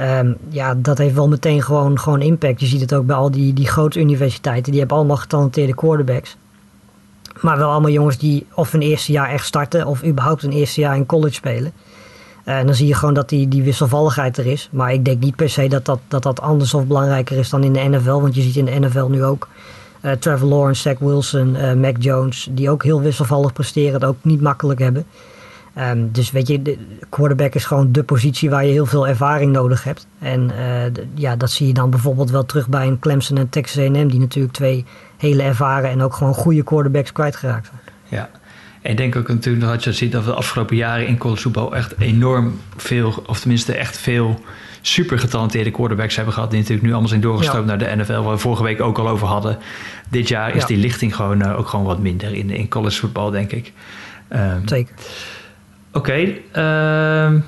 Um, ja, dat heeft wel meteen gewoon, gewoon impact. Je ziet het ook bij al die, die grote universiteiten. Die hebben allemaal getalenteerde quarterbacks. Maar wel allemaal jongens die of een eerste jaar echt starten of überhaupt een eerste jaar in college spelen. Eh, en dan zie je gewoon dat die, die wisselvalligheid er is. Maar ik denk niet per se dat dat, dat dat anders of belangrijker is dan in de NFL. Want je ziet in de NFL nu ook uh, Trevor Lawrence, Zach Wilson, uh, Mac Jones. Die ook heel wisselvallig presteren. Het ook niet makkelijk hebben. Um, dus weet je, de quarterback is gewoon de positie waar je heel veel ervaring nodig hebt. En ja, dat zie je dan bijvoorbeeld wel terug bij een Clemson en Texas A&M. Die natuurlijk twee hele ervaren en ook gewoon goede quarterbacks kwijtgeraakt zijn. Ja, en ik denk ook natuurlijk dat je ziet dat we de afgelopen jaren in college voetbal echt enorm veel, of tenminste echt veel super getalenteerde quarterbacks hebben gehad. Die natuurlijk nu allemaal zijn doorgestroomd naar de NFL, waar we vorige week ook al over hadden. Dit jaar is die lichting gewoon uh, ook gewoon wat minder in, in college voetbal, denk ik. Um, Zeker. Oké. Okay, ehm,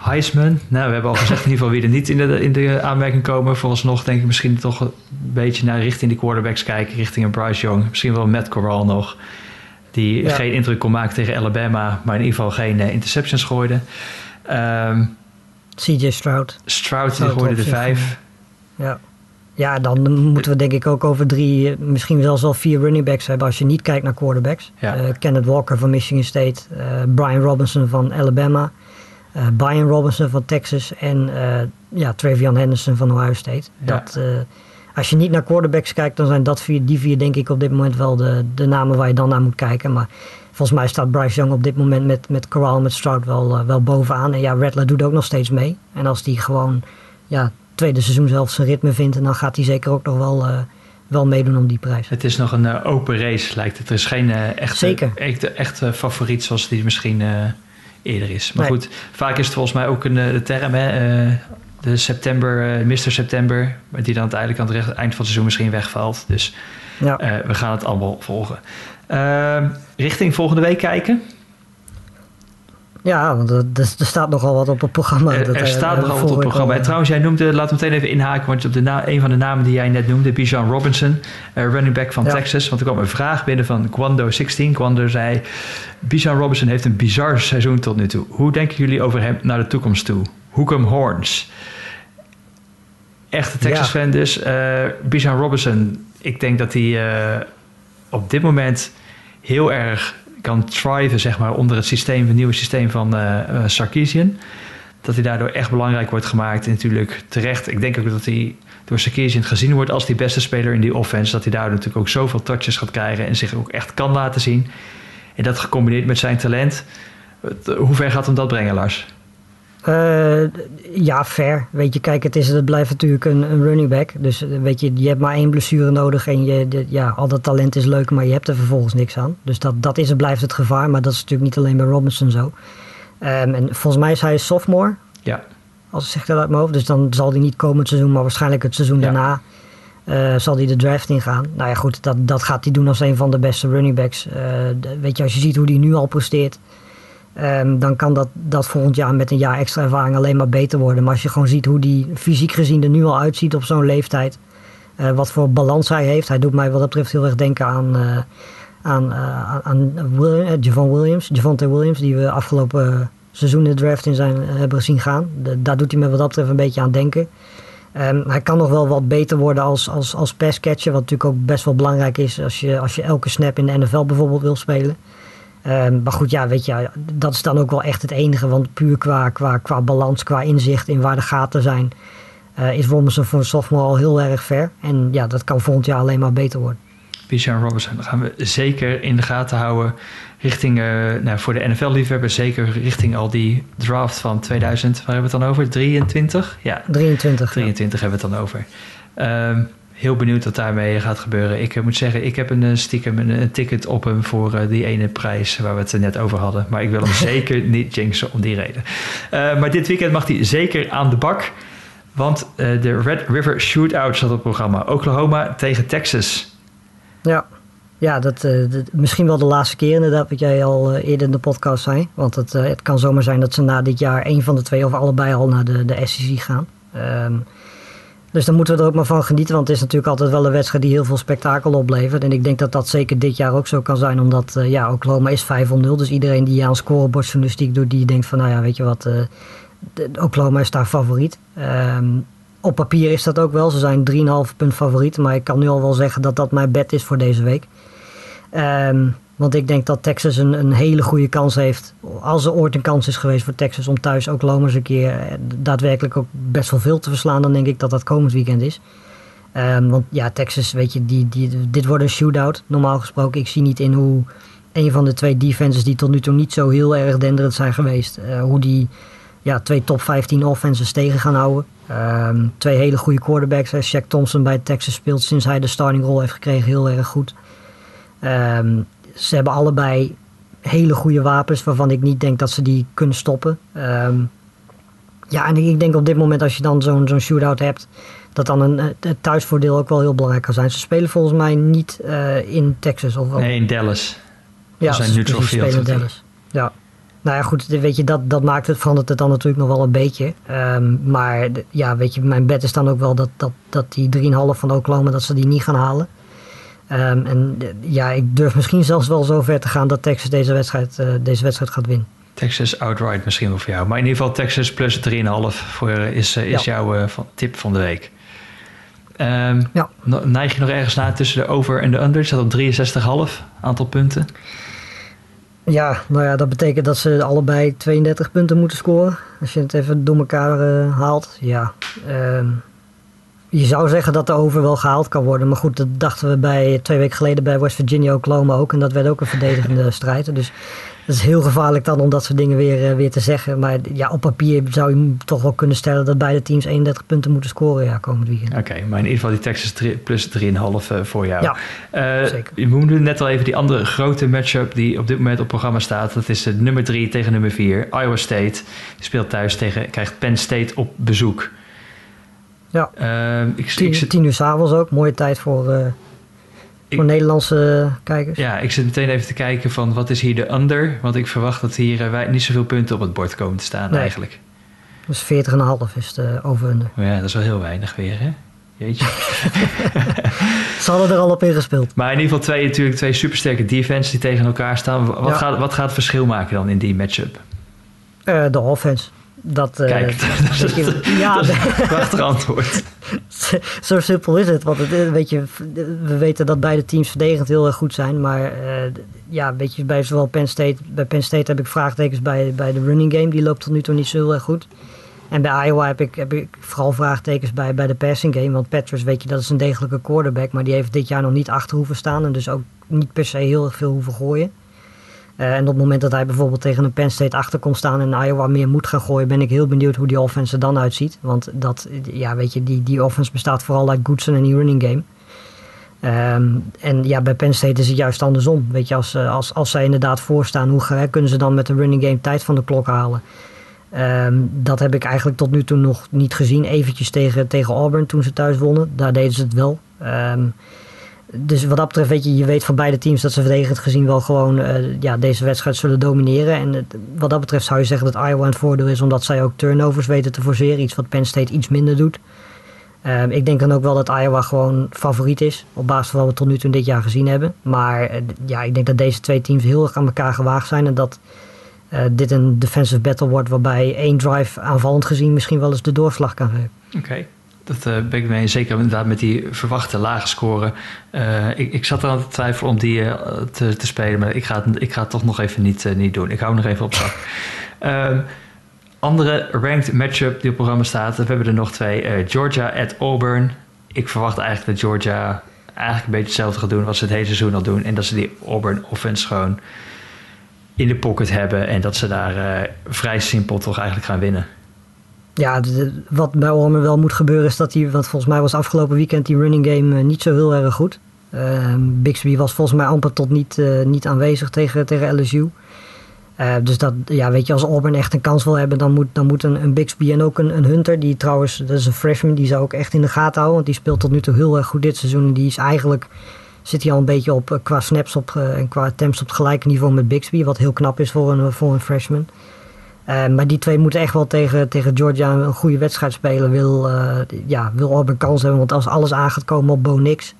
Heisman. Nou, we hebben al gezegd in ieder geval wie er niet in de, in de aanmerking komen. Vooralsnog denk ik misschien toch een beetje naar richting de quarterbacks kijken. Richting een Bryce Young. Misschien wel Matt Corral nog. Die geen indruk kon maken tegen Alabama. Maar in ieder geval geen uh, interceptions gooide. Um, ehm, CJ Stroud. Stroud, die gooide de vijf. Ja. Ja, dan moeten we denk ik ook over drie, misschien zelfs wel vier running backs hebben als je niet kijkt naar quarterbacks. Ja. Uh, Kenneth Walker van Michigan State, uh, Brian Robinson van Alabama, uh, Brian Robinson van Texas en uh, ja, Henderson van Ohio State. Dat, uh, als je niet naar quarterbacks kijkt, dan zijn dat vier, die vier denk ik op dit moment wel de, de namen waar je dan naar moet kijken. Maar volgens mij staat Bryce Young op dit moment met, met Corral met Stroud wel, wel bovenaan. En ja, Rattler doet ook nog steeds mee. En als die gewoon ja, tweede seizoen zelf zijn ritme vindt, dan gaat hij zeker ook nog wel wel meedoen om die prijs. Het is nog een open race, lijkt het. Er is geen uh, echte, echte, echte, favoriet zoals die misschien uh, eerder is. Maar goed, vaak is het volgens mij ook een eh, de term, hè, uh, de september, Mr. September, die dan uiteindelijk aan het eind van het seizoen misschien wegvalt. Dus ja. we gaan het allemaal volgen. Ehm, richting volgende week kijken. Ja, want er, er, staat nogal wat op het programma. Er, er staat nogal wat op het programma. En trouwens, jij noemde, laten we meteen even inhaken, want op de na, een van de namen die jij net noemde, Bijan Robinson, uh, running back van Texas. Want er kwam een vraag binnen van Quando16. Quando zei, Bijan Robinson heeft een bizar seizoen tot nu toe. Hoe denken jullie over hem naar de toekomst toe? Hoekom Horns. Echte Texas-fan dus. Uh, Bijan Robinson, ik denk dat hij uh, op dit moment heel erg kan thriven zeg maar, onder het systeem, het nieuwe systeem van uh, Sarkisian. Dat hij daardoor echt belangrijk wordt gemaakt. En natuurlijk terecht. Ik denk ook dat hij door Sarkisian gezien wordt als die beste speler in die offense. Dat hij daar natuurlijk ook zoveel touches gaat krijgen en zich ook echt kan laten zien. En dat gecombineerd met zijn talent. Hoe ver gaat hem dat brengen, Lars? Uh, ja, fair. Weet je, kijk, het, is, het blijft natuurlijk een, een running back. Dus eh, weet je, je hebt maar één blessure nodig. En je, ja, al dat talent is leuk, maar je hebt er vervolgens niks aan. Dus dat, dat is en blijft het gevaar. Maar dat is natuurlijk niet alleen bij Robinson zo. Um, en volgens mij is hij sophomore. Ja. Als ik zeg dat uit mijn hoofd. Dus dan zal hij niet komend seizoen, maar waarschijnlijk het seizoen daarna. Uh, zal hij de draft ingaan. Nou ja, goed, dat, dat gaat hij doen als een van de beste running backs. Uh, weet je, als je ziet hoe hij nu al presteert. Um, dan kan dat, dat volgend jaar met een jaar extra ervaring alleen maar beter worden. Maar als je gewoon ziet hoe die fysiek gezien er nu al uitziet op zo'n leeftijd. Uh, wat voor balans hij heeft. Hij doet mij wat dat betreft heel erg denken aan, aan, uh, aan William, Javon Williams. Javonte Williams, die we afgelopen seizoen in de draft in zijn hebben zien gaan. Daar doet hij me wat dat betreft een beetje aan denken. Um, hij kan nog wel wat beter worden als, als, als passcatcher. Wat natuurlijk ook best wel belangrijk is als je, als je elke snap in de NFL bijvoorbeeld wil spelen. Um, maar goed, ja, weet je, dat is dan ook wel echt het enige. Want puur qua, qua, qua balans, qua inzicht in waar de gaten zijn, uh, is Robinson voor een sophomore al heel erg ver. En ja, dat kan volgend jaar alleen maar beter worden. Bijan Robinson, dat gaan we zeker in de gaten houden. Richting, uh, nou, voor de NFL-liefhebbers, zeker richting al die draft van 2000. Waar hebben we het dan over? 23? Ja, 23. 23 ja. hebben we het dan over. Um, heel benieuwd wat daarmee gaat gebeuren. Ik uh, moet zeggen, ik heb een uh, stiekem een, een, ticket op hem voor uh, die ene prijs waar we het net over hadden. Maar ik wil hem zeker niet jinxen om die reden. maar dit weekend mag hij zeker aan de bak. Want de Red River Shootout staat op het programma. Oklahoma tegen Texas. Ja, ja dat, dat, misschien wel de laatste keer inderdaad wat jij al eerder in de podcast zei. Want het, het kan zomaar zijn dat ze na dit jaar een van de twee of allebei al naar de, de SEC gaan. Um, dus daar moeten we er ook maar van genieten. Want het is natuurlijk altijd wel een wedstrijd die heel veel spektakel oplevert. En ik denk dat dat zeker dit jaar ook zo kan zijn. Omdat uh, ja, Oklahoma is 5 0. Dus iedereen die aan scorebordjournalistiek doet, die denkt van nou ja, weet je wat, uh, Oklahoma is daar favoriet. Um, op papier is dat ook wel. Ze zijn 3,5 punt favoriet. Maar ik kan nu al wel zeggen dat dat mijn bed is voor deze week. Um, want ik denk dat Texas een, een hele goede kans heeft. Als er ooit een kans is geweest voor Texas om thuis Oklahoma eens een keer eh, daadwerkelijk ook best wel veel te verslaan, dan denk ik dat dat komend weekend is. Um, want ja, Texas, weet je, die, die, dit wordt een shootout. Normaal gesproken, ik zie niet in hoe een van de twee defenses die tot nu toe niet zo heel erg denderend zijn geweest, uh, hoe die ja, twee top 15 offenses tegen gaan houden. Um, twee hele goede quarterbacks. Shaq Thompson bij Texas speelt sinds hij de starting role heeft gekregen heel erg goed. Um, ze hebben allebei hele goede wapens waarvan ik niet denk dat ze die kunnen stoppen. Um, ja, en ik denk op dit moment als je dan zo'n zo'n shootout hebt, dat dan een, het thuisvoordeel ook wel heel belangrijk kan zijn. Ze spelen volgens mij niet uh, in Texas of Nee, in Dallas. Ja, ze zijn neutral field. in Dallas. Ja. Nou ja, goed, weet je, dat, dat maakt het, verandert het dan natuurlijk nog wel een beetje. Um, maar ja, weet je, mijn bet is dan ook wel dat, dat, dat die 3,5 van Oklahoma, dat ze die niet gaan halen. Um, en ja, ik durf misschien zelfs wel zo ver te gaan dat Texas deze wedstrijd, uh, deze wedstrijd gaat winnen. Texas outright misschien wel voor jou. Maar in ieder geval Texas plus 3,5 voor, uh, is, uh, is ja. jouw uh, tip van de week. Um, ja. Neig je nog ergens naar tussen de over en de under? Zat op 63,5 aantal punten. Ja, nou ja, dat betekent dat ze allebei 32 punten moeten scoren. Als je het even door elkaar haalt. Ja, um, je zou zeggen dat de over wel gehaald kan worden. Maar goed, dat dachten we bij, twee weken geleden bij West Virginia Oklahoma ook. En dat werd ook een verdedigende strijd. Dus het is heel gevaarlijk dan om dat soort dingen weer, uh, weer te zeggen. Maar ja, op papier zou je toch wel kunnen stellen dat beide teams 31 punten moeten scoren ja, komend weekend. Oké, okay, maar in ieder geval die Texas 3, plus 3,5 uh, voor jou. Ja, uh, zeker. Je noemde net al even die andere grote matchup die op dit moment op het programma staat. Dat is de nummer 3 tegen nummer 4. Iowa State die speelt thuis tegen, krijgt Penn State op bezoek. Ja. Ehm, ik, Tien, ik zit, tien uur s'avonds ook. Mooie tijd voor, eh, Ik- voor Nederlandse eh, kijkers. ja, ik zit meteen even te kijken van wat is hier de under. Want ik verwacht dat hier eh, wij- niet zoveel punten op het bord komen te staan Nee. eigenlijk. Dus 40,5 is de over-under. Ja, dat is wel heel weinig weer, hè? Jeetje. Ze hadden er al op ingespeeld. maar in ieder geval twee, natuurlijk twee supersterke defenses die tegen elkaar staan. Wat, Ja. gaat, wat gaat het verschil maken dan in die matchup? De offense. Dat, eh, Kijk, dat je, ja, dat is een prachtig antwoord. zo simpel is het. Want het, eh, weet je, we weten dat beide teams verdedigend heel erg goed zijn. Maar eh, ja, weet je, bij zowel Penn State, bij Penn State heb ik vraagtekens bij, bij de running game. Die loopt tot nu toe niet zo heel erg goed. En bij Iowa heb ik, heb ik vooral vraagtekens bij, bij de passing game. Want Petrus, weet je, dat is een degelijke quarterback. Maar die heeft dit jaar nog niet achter hoeven staan. En dus ook niet per se heel erg veel hoeven gooien. Eh, en op het moment dat hij bijvoorbeeld tegen een Penn State achter komt staan en Iowa meer moet gaan gooien, ben ik heel benieuwd hoe die offense er dan uitziet. Want dat, ja, weet je, die, die offense bestaat vooral uit Goodson en die running game. Ehm, en ja, bij Penn State is het juist andersom. Weet je, als, eh, als, als zij inderdaad voorstaan, hoe kunnen ze dan met de running game tijd van de klok halen? Ehm, dat heb ik eigenlijk tot nu toe nog niet gezien. Eventjes tegen, tegen Auburn toen ze thuis wonnen. Daar deden ze het wel. Ehm, dus wat dat betreft, weet je, je weet van beide teams dat ze verdedigend gezien wel gewoon eh, ja, deze wedstrijd zullen domineren. En wat dat betreft zou je zeggen dat Iowa een voordeel is, omdat zij ook turnovers weten te forceren. Iets wat Penn State iets minder doet. Ehm, ik denk dan ook wel dat Iowa gewoon favoriet is, op basis van wat we tot nu toe dit jaar gezien hebben. Maar eh, ja, ik denk dat deze twee teams heel erg aan elkaar gewaagd zijn en dat eh, dit een defensive battle wordt waarbij één drive aanvallend gezien misschien wel eens de doorslag kan geven. Oké, dat eh, ben ik mee eens. Zeker inderdaad met die verwachte lage score. Eh, ik, ik zat er aan te twijfelen om die eh, te, te spelen, maar ik ga het, ik ga het toch nog even niet, niet doen. Ik hou nog even op zak. Ehm, andere ranked matchup die op het programma staat, we hebben er nog twee. Georgia at Auburn. Ik verwacht eigenlijk dat Georgia eigenlijk een beetje hetzelfde gaat doen wat ze het hele seizoen al doen. En dat ze die Auburn offense gewoon in de pocket hebben. En dat ze daar vrij simpel toch eigenlijk gaan winnen. Ja, wat bij Ormer wel moet gebeuren is dat hij, want volgens mij was afgelopen weekend die running game eh, niet zo heel erg goed. Ehm, Bixby was volgens mij amper tot niet, eh, niet aanwezig tegen, tegen LSU. Eh, dus dat, ja, weet je, als Auburn echt een kans wil hebben, dan moet, dan moet een, een Bixby en ook een, een Hunter, die trouwens, dat is een freshman, die zou ook echt in de gaten houden, want die speelt tot nu toe heel erg goed dit seizoen. En die is eigenlijk, zit hij al een beetje op, qua snaps op, en qua attempts op het gelijke niveau met Bixby, wat heel knap is voor een, voor een freshman. Eh, maar die twee moeten echt wel tegen, tegen Georgia een goede wedstrijd spelen. Wil, eh, ja, wil Auburn kans hebben. Want als alles aan gaat komen op Bo Nix,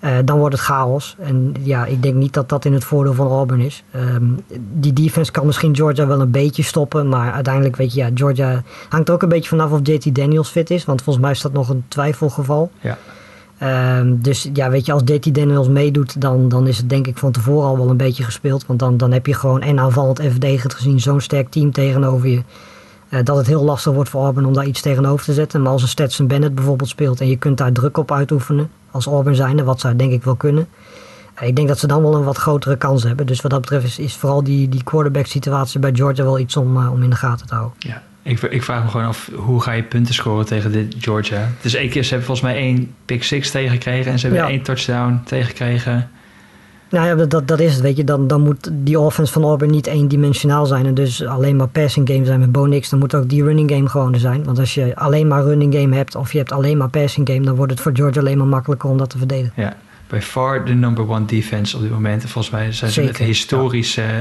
eh, dan wordt het chaos. En ja, ik denk niet dat dat in het voordeel van Auburn is. Ehm, die defense kan misschien Georgia wel een beetje stoppen. Maar uiteindelijk weet je, ja, Georgia hangt er ook een beetje vanaf of JT Daniels fit is. Want volgens mij is dat nog een twijfelgeval. Ja. Ehm, dus ja, weet je, als JT Daniels meedoet, dan, dan is het denk ik van tevoren al wel een beetje gespeeld. Want dan, dan heb je gewoon en aanvallend en verdedigend gezien zo'n sterk team tegenover je. eh, dat het heel lastig wordt voor Auburn om daar iets tegenover te zetten. Maar als een Stetson Bennett bijvoorbeeld speelt en je kunt daar druk op uitoefenen als Auburn zijnde, wat zij denk ik wel kunnen. Eh, ik denk dat ze dan wel een wat grotere kans hebben. Dus wat dat betreft is, is vooral die, die quarterback situatie bij Georgia wel iets om, eh, om in de gaten te houden. Ja, ik, ik vraag me gewoon af, hoe ga je punten scoren tegen dit Georgia? Is één keer, ze hebben volgens mij één pick six tegengekregen en ze hebben Ja. één touchdown tegengekregen. Nou ja, dat, dat is het, weet je. Dan, dan moet die offense van Auburn niet eendimensionaal zijn en dus alleen maar passing game zijn met Bo Nix. Dan moet ook die running game gewoon er zijn. Want als je alleen maar running game hebt of je hebt alleen maar passing game, dan wordt het voor Georgia alleen maar makkelijker om dat te verdedigen. Ja, by far de number one defense op dit moment. En Volgens mij zijn ze met Zeker, historisch eh,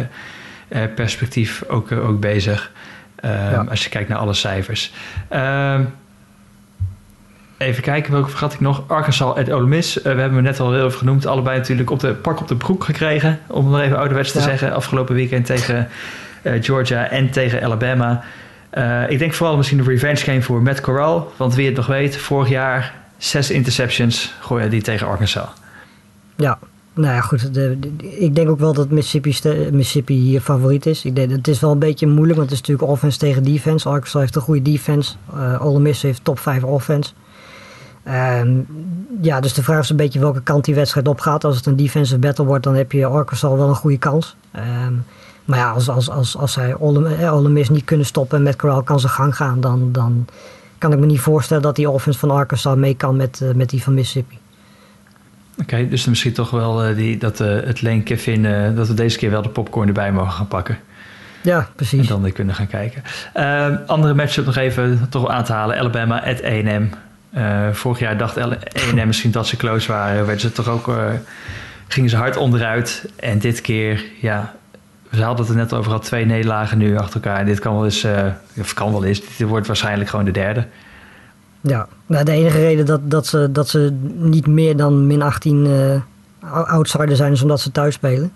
eh, perspectief ook, eh, ook bezig. Ehm, Ja. Als je kijkt naar alle cijfers. Ehm, even kijken, welke vergat ik nog? Arkansas en Ole Miss. Eh, we hebben hem net al heel even genoemd. Allebei natuurlijk op de pak op de broek gekregen. Om het nog even ouderwets te Ja. zeggen. Afgelopen weekend tegen eh, Georgia en tegen Alabama. Eh, ik denk vooral misschien de revenge game voor Matt Corral. Want wie het nog weet, vorig jaar zes interceptions gooien die tegen Arkansas. Ja, nou ja, goed. De, ik denk ook wel dat Mississippi, Mississippi hier favoriet is. Ik denk, het is wel een beetje moeilijk, want het is natuurlijk offense tegen defense. Arkansas heeft een goede defense. Eh Ole Miss heeft top 5 offense. Ehm, ja, dus de vraag is een beetje welke kant die wedstrijd opgaat. Als het een defensive battle wordt, dan heb je Arkansas wel een goede kans. Ehm, maar ja, als, als, als, als zij Ole, eh, Miss niet kunnen stoppen en met Corral kan zijn gang gaan, dan, dan kan ik me niet voorstellen dat die offense van Arkansas mee kan met, eh, met die van Mississippi. Oké, dus dan misschien toch wel eh, die, dat eh, het Lane Kiffin, eh, dat we deze keer wel de popcorn erbij mogen gaan pakken. Ja, En precies. dan weer kunnen gaan kijken. Andere matchup nog even toch aan te halen. Alabama at A&M. vorig jaar dacht E&M misschien dat ze close waren. Werden ze toch ook, gingen ze hard onderuit. En dit keer, ja, we hadden het er net over gehad, twee nederlagen nu achter elkaar. En dit kan wel eens, of kan wel eens, dit wordt waarschijnlijk gewoon de derde. Ja, nou, de enige reden dat, dat, ze, dat ze niet meer dan min 18 uh, outsider zijn is omdat ze thuis spelen.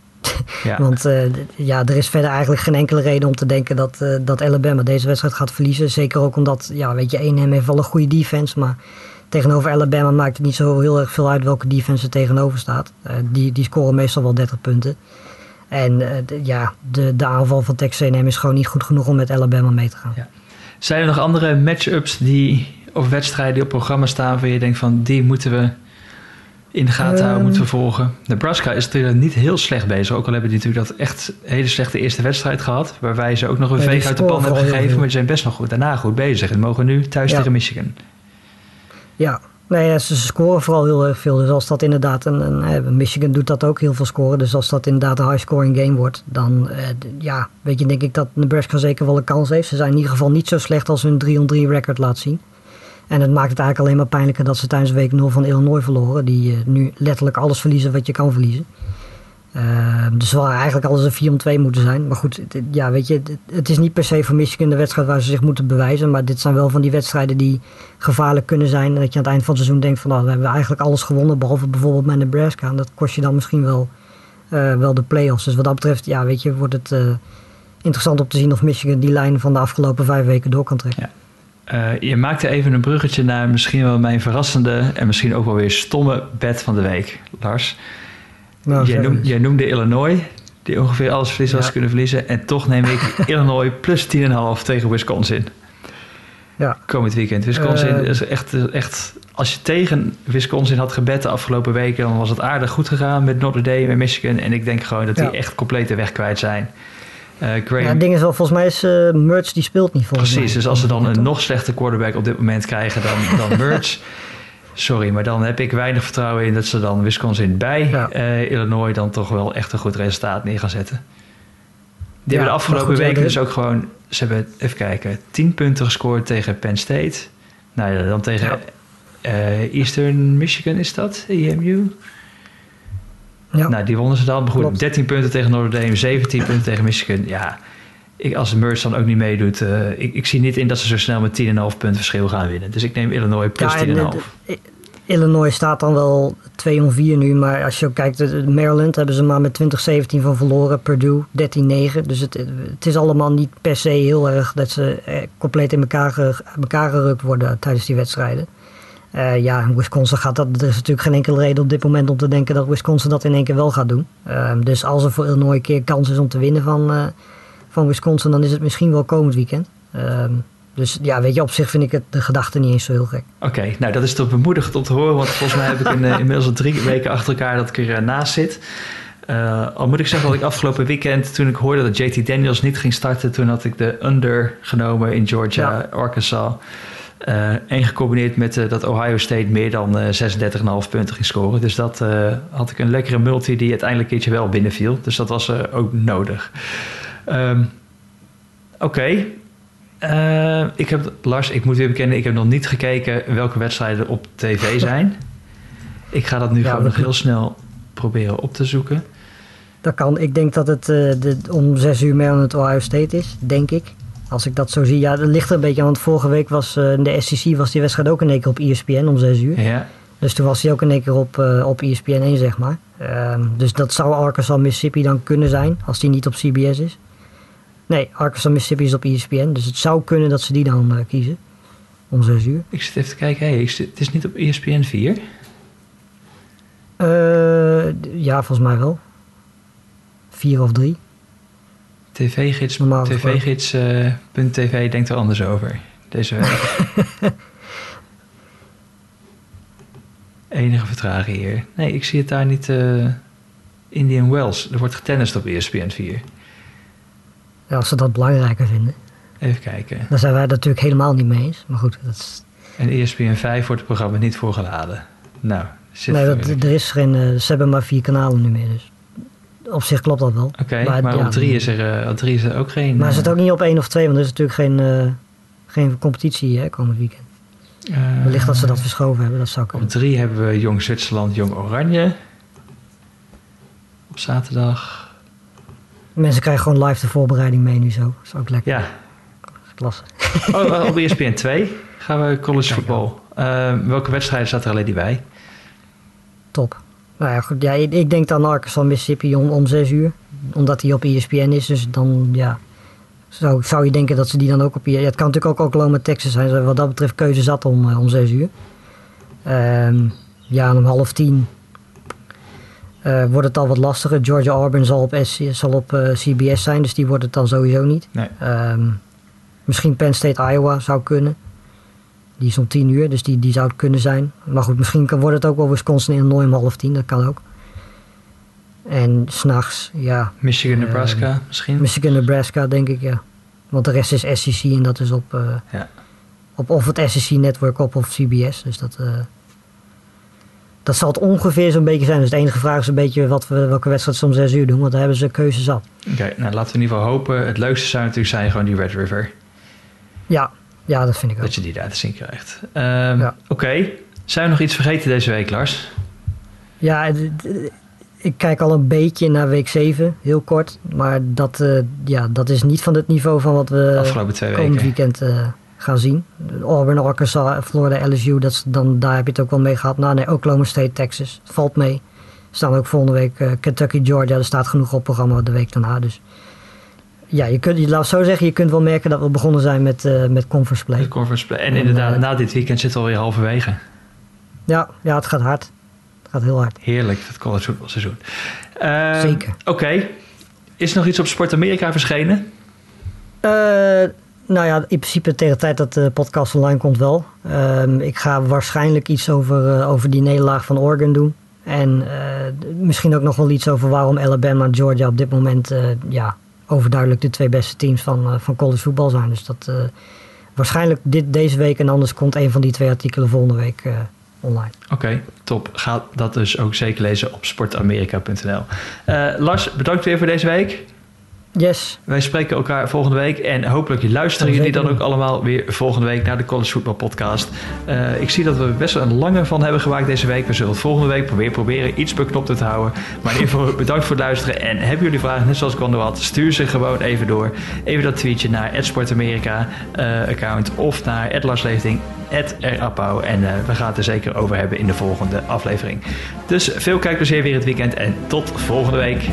Ja. Want uh, ja, er is verder eigenlijk geen enkele reden om te denken dat, uh, dat Alabama deze wedstrijd gaat verliezen. Zeker ook omdat, ja, weet je, 1 heeft wel een goede defense, maar tegenover Alabama maakt het niet zo heel erg veel uit welke defense er tegenover staat. Uh, die, die scoren meestal wel 30 punten. En de, ja, de, de aanval van Texas A&M is gewoon niet goed genoeg om met Alabama mee te gaan. Ja. Zijn er nog andere matchups die of wedstrijden die op programma staan waar je denkt van die moeten we in de gaten houden, moeten we ehm. volgen. Nebraska is natuurlijk niet heel slecht bezig. Ook al hebben die natuurlijk dat echt hele slechte eerste wedstrijd gehad. Waarbij ze ook nog een ja, veeg uit de pan hebben gegeven. Maar die zijn best nog goed, daarna goed bezig. En mogen nu thuis tegen Michigan. Ja, Nee, ze scoren vooral heel erg veel. Dus als dat inderdaad een, een, Michigan doet dat ook heel veel scoren. Dus als dat inderdaad een high scoring game wordt, dan eh, ja, weet je, denk ik dat Nebraska zeker wel een kans heeft. Ze zijn in ieder geval niet zo slecht als hun 3-3 record laat zien. En het maakt het eigenlijk alleen maar pijnlijker dat ze tijdens week 0 van Illinois verloren. Die uh, nu letterlijk alles verliezen wat je kan verliezen. Uh, dus wel eigenlijk alles een 4 om 2 moeten zijn. Maar goed, het, ja, weet je, het, is niet per se voor Michigan de wedstrijd waar ze zich moeten bewijzen. Maar dit zijn wel van die wedstrijden die gevaarlijk kunnen zijn. En dat je aan het eind van het seizoen denkt van nou, we hebben eigenlijk alles gewonnen. Behalve bijvoorbeeld met Nebraska. En dat kost je dan misschien wel, uh, wel de play-offs. Dus wat dat betreft, ja, weet je, wordt het uh, interessant om te zien of Michigan die lijn van de afgelopen vijf weken door kan trekken. Ja. Uh, je maakte even een bruggetje naar misschien wel mijn verrassende en misschien ook wel weer stomme bed van de week, Lars. Nou, jij, noem, jij, noemde Illinois, die ongeveer alles verliezen als ze kunnen verliezen. En toch neem ik Illinois plus 10,5 tegen Wisconsin. Ja. Komend weekend. Wisconsin uh, is echt, echt. Als je tegen Wisconsin had gebed de afgelopen weken, dan was het aardig goed gegaan met Notre Dame en Michigan. En ik denk gewoon dat die echt compleet de weg kwijt zijn. Uh, Graham... Ja, het ding is wel, volgens mij is uh, Merch die speelt niet volgens Precies, dus als ze dan een nog slechte quarterback op dit moment krijgen dan, dan Merch... Sorry, maar dan heb ik weinig vertrouwen in dat ze dan Wisconsin bij ja. uh, Illinois dan toch wel echt een goed resultaat neer gaan zetten. Die hebben de afgelopen weken dus ook gewoon, ze hebben, even kijken, 10 punten gescoord tegen Penn State. Nou ja, dan tegen Eastern Michigan is dat, EMU. Ja. Nou, die wonnen ze dan. Maar goed, 13 punten tegen Notre Dame, 17 punten tegen Michigan. Ja, ik, als de Merce dan ook niet meedoet, uh, ik, ik, zie niet in dat ze zo snel met 10,5 punten verschil gaan winnen. Dus ik neem Illinois plus ja, 10,5. Illinois staat dan wel 2 om 4 nu, maar als je ook kijkt, Maryland hebben ze maar met 2017 van verloren, Purdue 13-9. Dus het, het is allemaal niet per se heel erg dat ze eh, compleet in elkaar, elkaar gerukt worden tijdens die wedstrijden. Uh, ja, Wisconsin gaat dat. Er is natuurlijk geen enkele reden op dit moment om te denken dat Wisconsin dat in één keer wel gaat doen. Uh, dus als er voor Illinois een keer kans is om te winnen van, uh, van Wisconsin, dan is het misschien wel komend weekend. Ehm, dus ja, weet je, op zich vind ik het, de gedachte niet eens zo heel gek. Oké, nou dat is toch bemoedigend om te horen, want volgens mij heb ik een, inmiddels al drie weken achter elkaar dat ik er naast zit. al moet ik zeggen dat ik afgelopen weekend, toen ik hoorde dat JT Daniels niet ging starten, toen had ik de under genomen in Georgia, ja. Arkansas. En gecombineerd met uh, dat Ohio State meer dan uh, eh, 36,5 punten ging scoren. Dus dat had ik een lekkere multi die uiteindelijk een keertje wel binnenviel. Dus dat was ook nodig. Um, Oké. Okay. ik heb, Lars, ik moet weer bekennen, ik heb nog niet gekeken welke wedstrijden op tv zijn. Ik ga dat nu ja, gewoon nog heel snel proberen op te zoeken. Dat kan. Ik denk dat het de, om 6 uur Maryland Ohio State is, denk ik. Als ik dat zo zie, ja, dat ligt er een beetje aan. Want vorige week was uh, de SEC was die wedstrijd ook in één keer op ESPN om 6 uur. Ja. Dus toen was hij ook in één keer op, uh, op ESPN 1, zeg maar. Um, dus dat zou Arkansas Mississippi dan kunnen zijn, als die niet op CBS is. Nee, Arkansas Mississippi is op ESPN. Dus het zou kunnen dat ze die dan uh, kiezen. Om 6 uur. Ik zit even te kijken. Hey, het is niet op ESPN 4? ja, volgens mij wel. 4 of 3. TV-gids, tv-gids.tv uh, denkt er anders over deze week. Enige vertraging hier. Nee, ik zie het daar niet. Uh, Indian Wells. Er wordt getennist op ESPN 4. Ja, als ze dat belangrijker vinden. Even kijken. Daar zijn wij natuurlijk helemaal niet mee eens. Maar goed, dat is... En ESPN 5 wordt het programma niet voorgeladen. Nou, zit nee, dat, er is geen. Uh, ze hebben maar vier kanalen nu meer. Dus op zich klopt dat wel. Oké, maar, op, drie is er, uh, op drie is er ook geen... Maar is het ook niet op één of twee, want er is natuurlijk geen, uh, geen competitie hè, komend weekend. Wellicht dat ze dat verschoven hebben, dat zou kunnen. Op drie hebben we Jong Zwitserland, Jong Oranje. Op zaterdag. Mensen krijgen gewoon live de voorbereiding mee nu zo. Dat is ook lekker. Ja. Klasse. Oh, op ESPN 2 gaan we college voetbal. Uh, welke wedstrijden staat er alleen die bij? Top. Nou ja, goed. Ja, ik denk dan Arkansas Mississippi om, om 6 uur. Omdat hij op ESPN is. Dus dan ja, zou, zou je denken dat ze die dan ook op... Ja, het kan natuurlijk ook Oklahoma, Texas zijn. Wat dat betreft keuze zat om, om 6 uur. Um, ja, en om half tien uh, wordt het al wat lastiger. Georgia Auburn zal op, SC, zal op uh, CBS zijn. Dus die wordt het dan sowieso niet. Nee. Um, misschien Penn State, Iowa zou kunnen. Die is om tien uur, dus die, die zou het kunnen zijn. Maar goed, misschien kan, wordt het ook wel Wisconsin Illinois om half tien. Dat kan ook. En s'nachts, ja. Michigan, Nebraska uh, misschien? Michigan, Nebraska, denk ik, ja. Want de rest is SEC en dat is op, uh, ja. op of het SEC-network op of CBS. Dus dat, uh, dat zal het ongeveer zo'n beetje zijn. Dus de enige vraag is een beetje wat we, welke wedstrijd ze om zes uur doen. Want daar hebben ze keuze zat. Oké, okay, nou laten we in ieder geval hopen. Het leukste zou natuurlijk zijn gewoon die Red River. Ja, ja dat vind ik ook. Dat je die daar te zien krijgt. Um, ja. Oké, okay. zijn we nog iets vergeten deze week, Lars? Ja, ik kijk al een beetje naar week 7, heel kort. Maar dat, uh, ja, dat is niet van het niveau van wat we afgelopen twee komend weken. weekend uh, gaan zien. Auburn, Arkansas, Florida, LSU, dat, dan, daar heb je het ook wel mee gehad. Nou nee, Oklahoma State, Texas, valt mee. Er staan ook volgende week uh, Kentucky, Georgia. Er staat genoeg op programma de week daarna. Dus ja, je kunt, laat zo zeggen, je kunt wel merken dat we begonnen zijn met, uh, met conference play. Met play. En, en inderdaad, uh, na dit weekend zitten we alweer halverwege. Ja, ja, het gaat hard. Het gaat heel hard. Heerlijk, het college voetbalseizoen. Uh, Zeker. Oké. Okay. Is er nog iets op Sport Amerika verschenen? Uh, nou ja, in principe tegen de tijd dat de podcast online komt wel. Um, ik ga waarschijnlijk iets over, uh, over die nederlaag van Oregon doen. En misschien ook nog wel iets over waarom Alabama en Georgia op dit moment ja, overduidelijk de twee beste teams van, uh, van college voetbal zijn. Dus dat uh, waarschijnlijk dit, deze week en anders komt een van die twee artikelen volgende week uh, online. Oké, top. Ga dat dus ook zeker lezen op sportamerika.nl. Lars, bedankt weer voor deze week. Yes. Wij spreken elkaar volgende week en hopelijk luisteren jullie dan ook allemaal weer volgende week naar de College Football Podcast. Uh, ik zie dat we best wel een lange van hebben gemaakt deze week. We zullen het volgende week proberen, proberen iets beknopt te houden. Maar in ieder geval bedankt voor het luisteren. En hebben jullie vragen, net zoals ik al had, stuur ze gewoon even door. Even dat tweetje naar @sportamerika uh, account of naar @larsleefding @rapau en uh, we gaan het er zeker over hebben in de volgende aflevering. Dus veel kijkplezier weer het weekend en tot volgende week.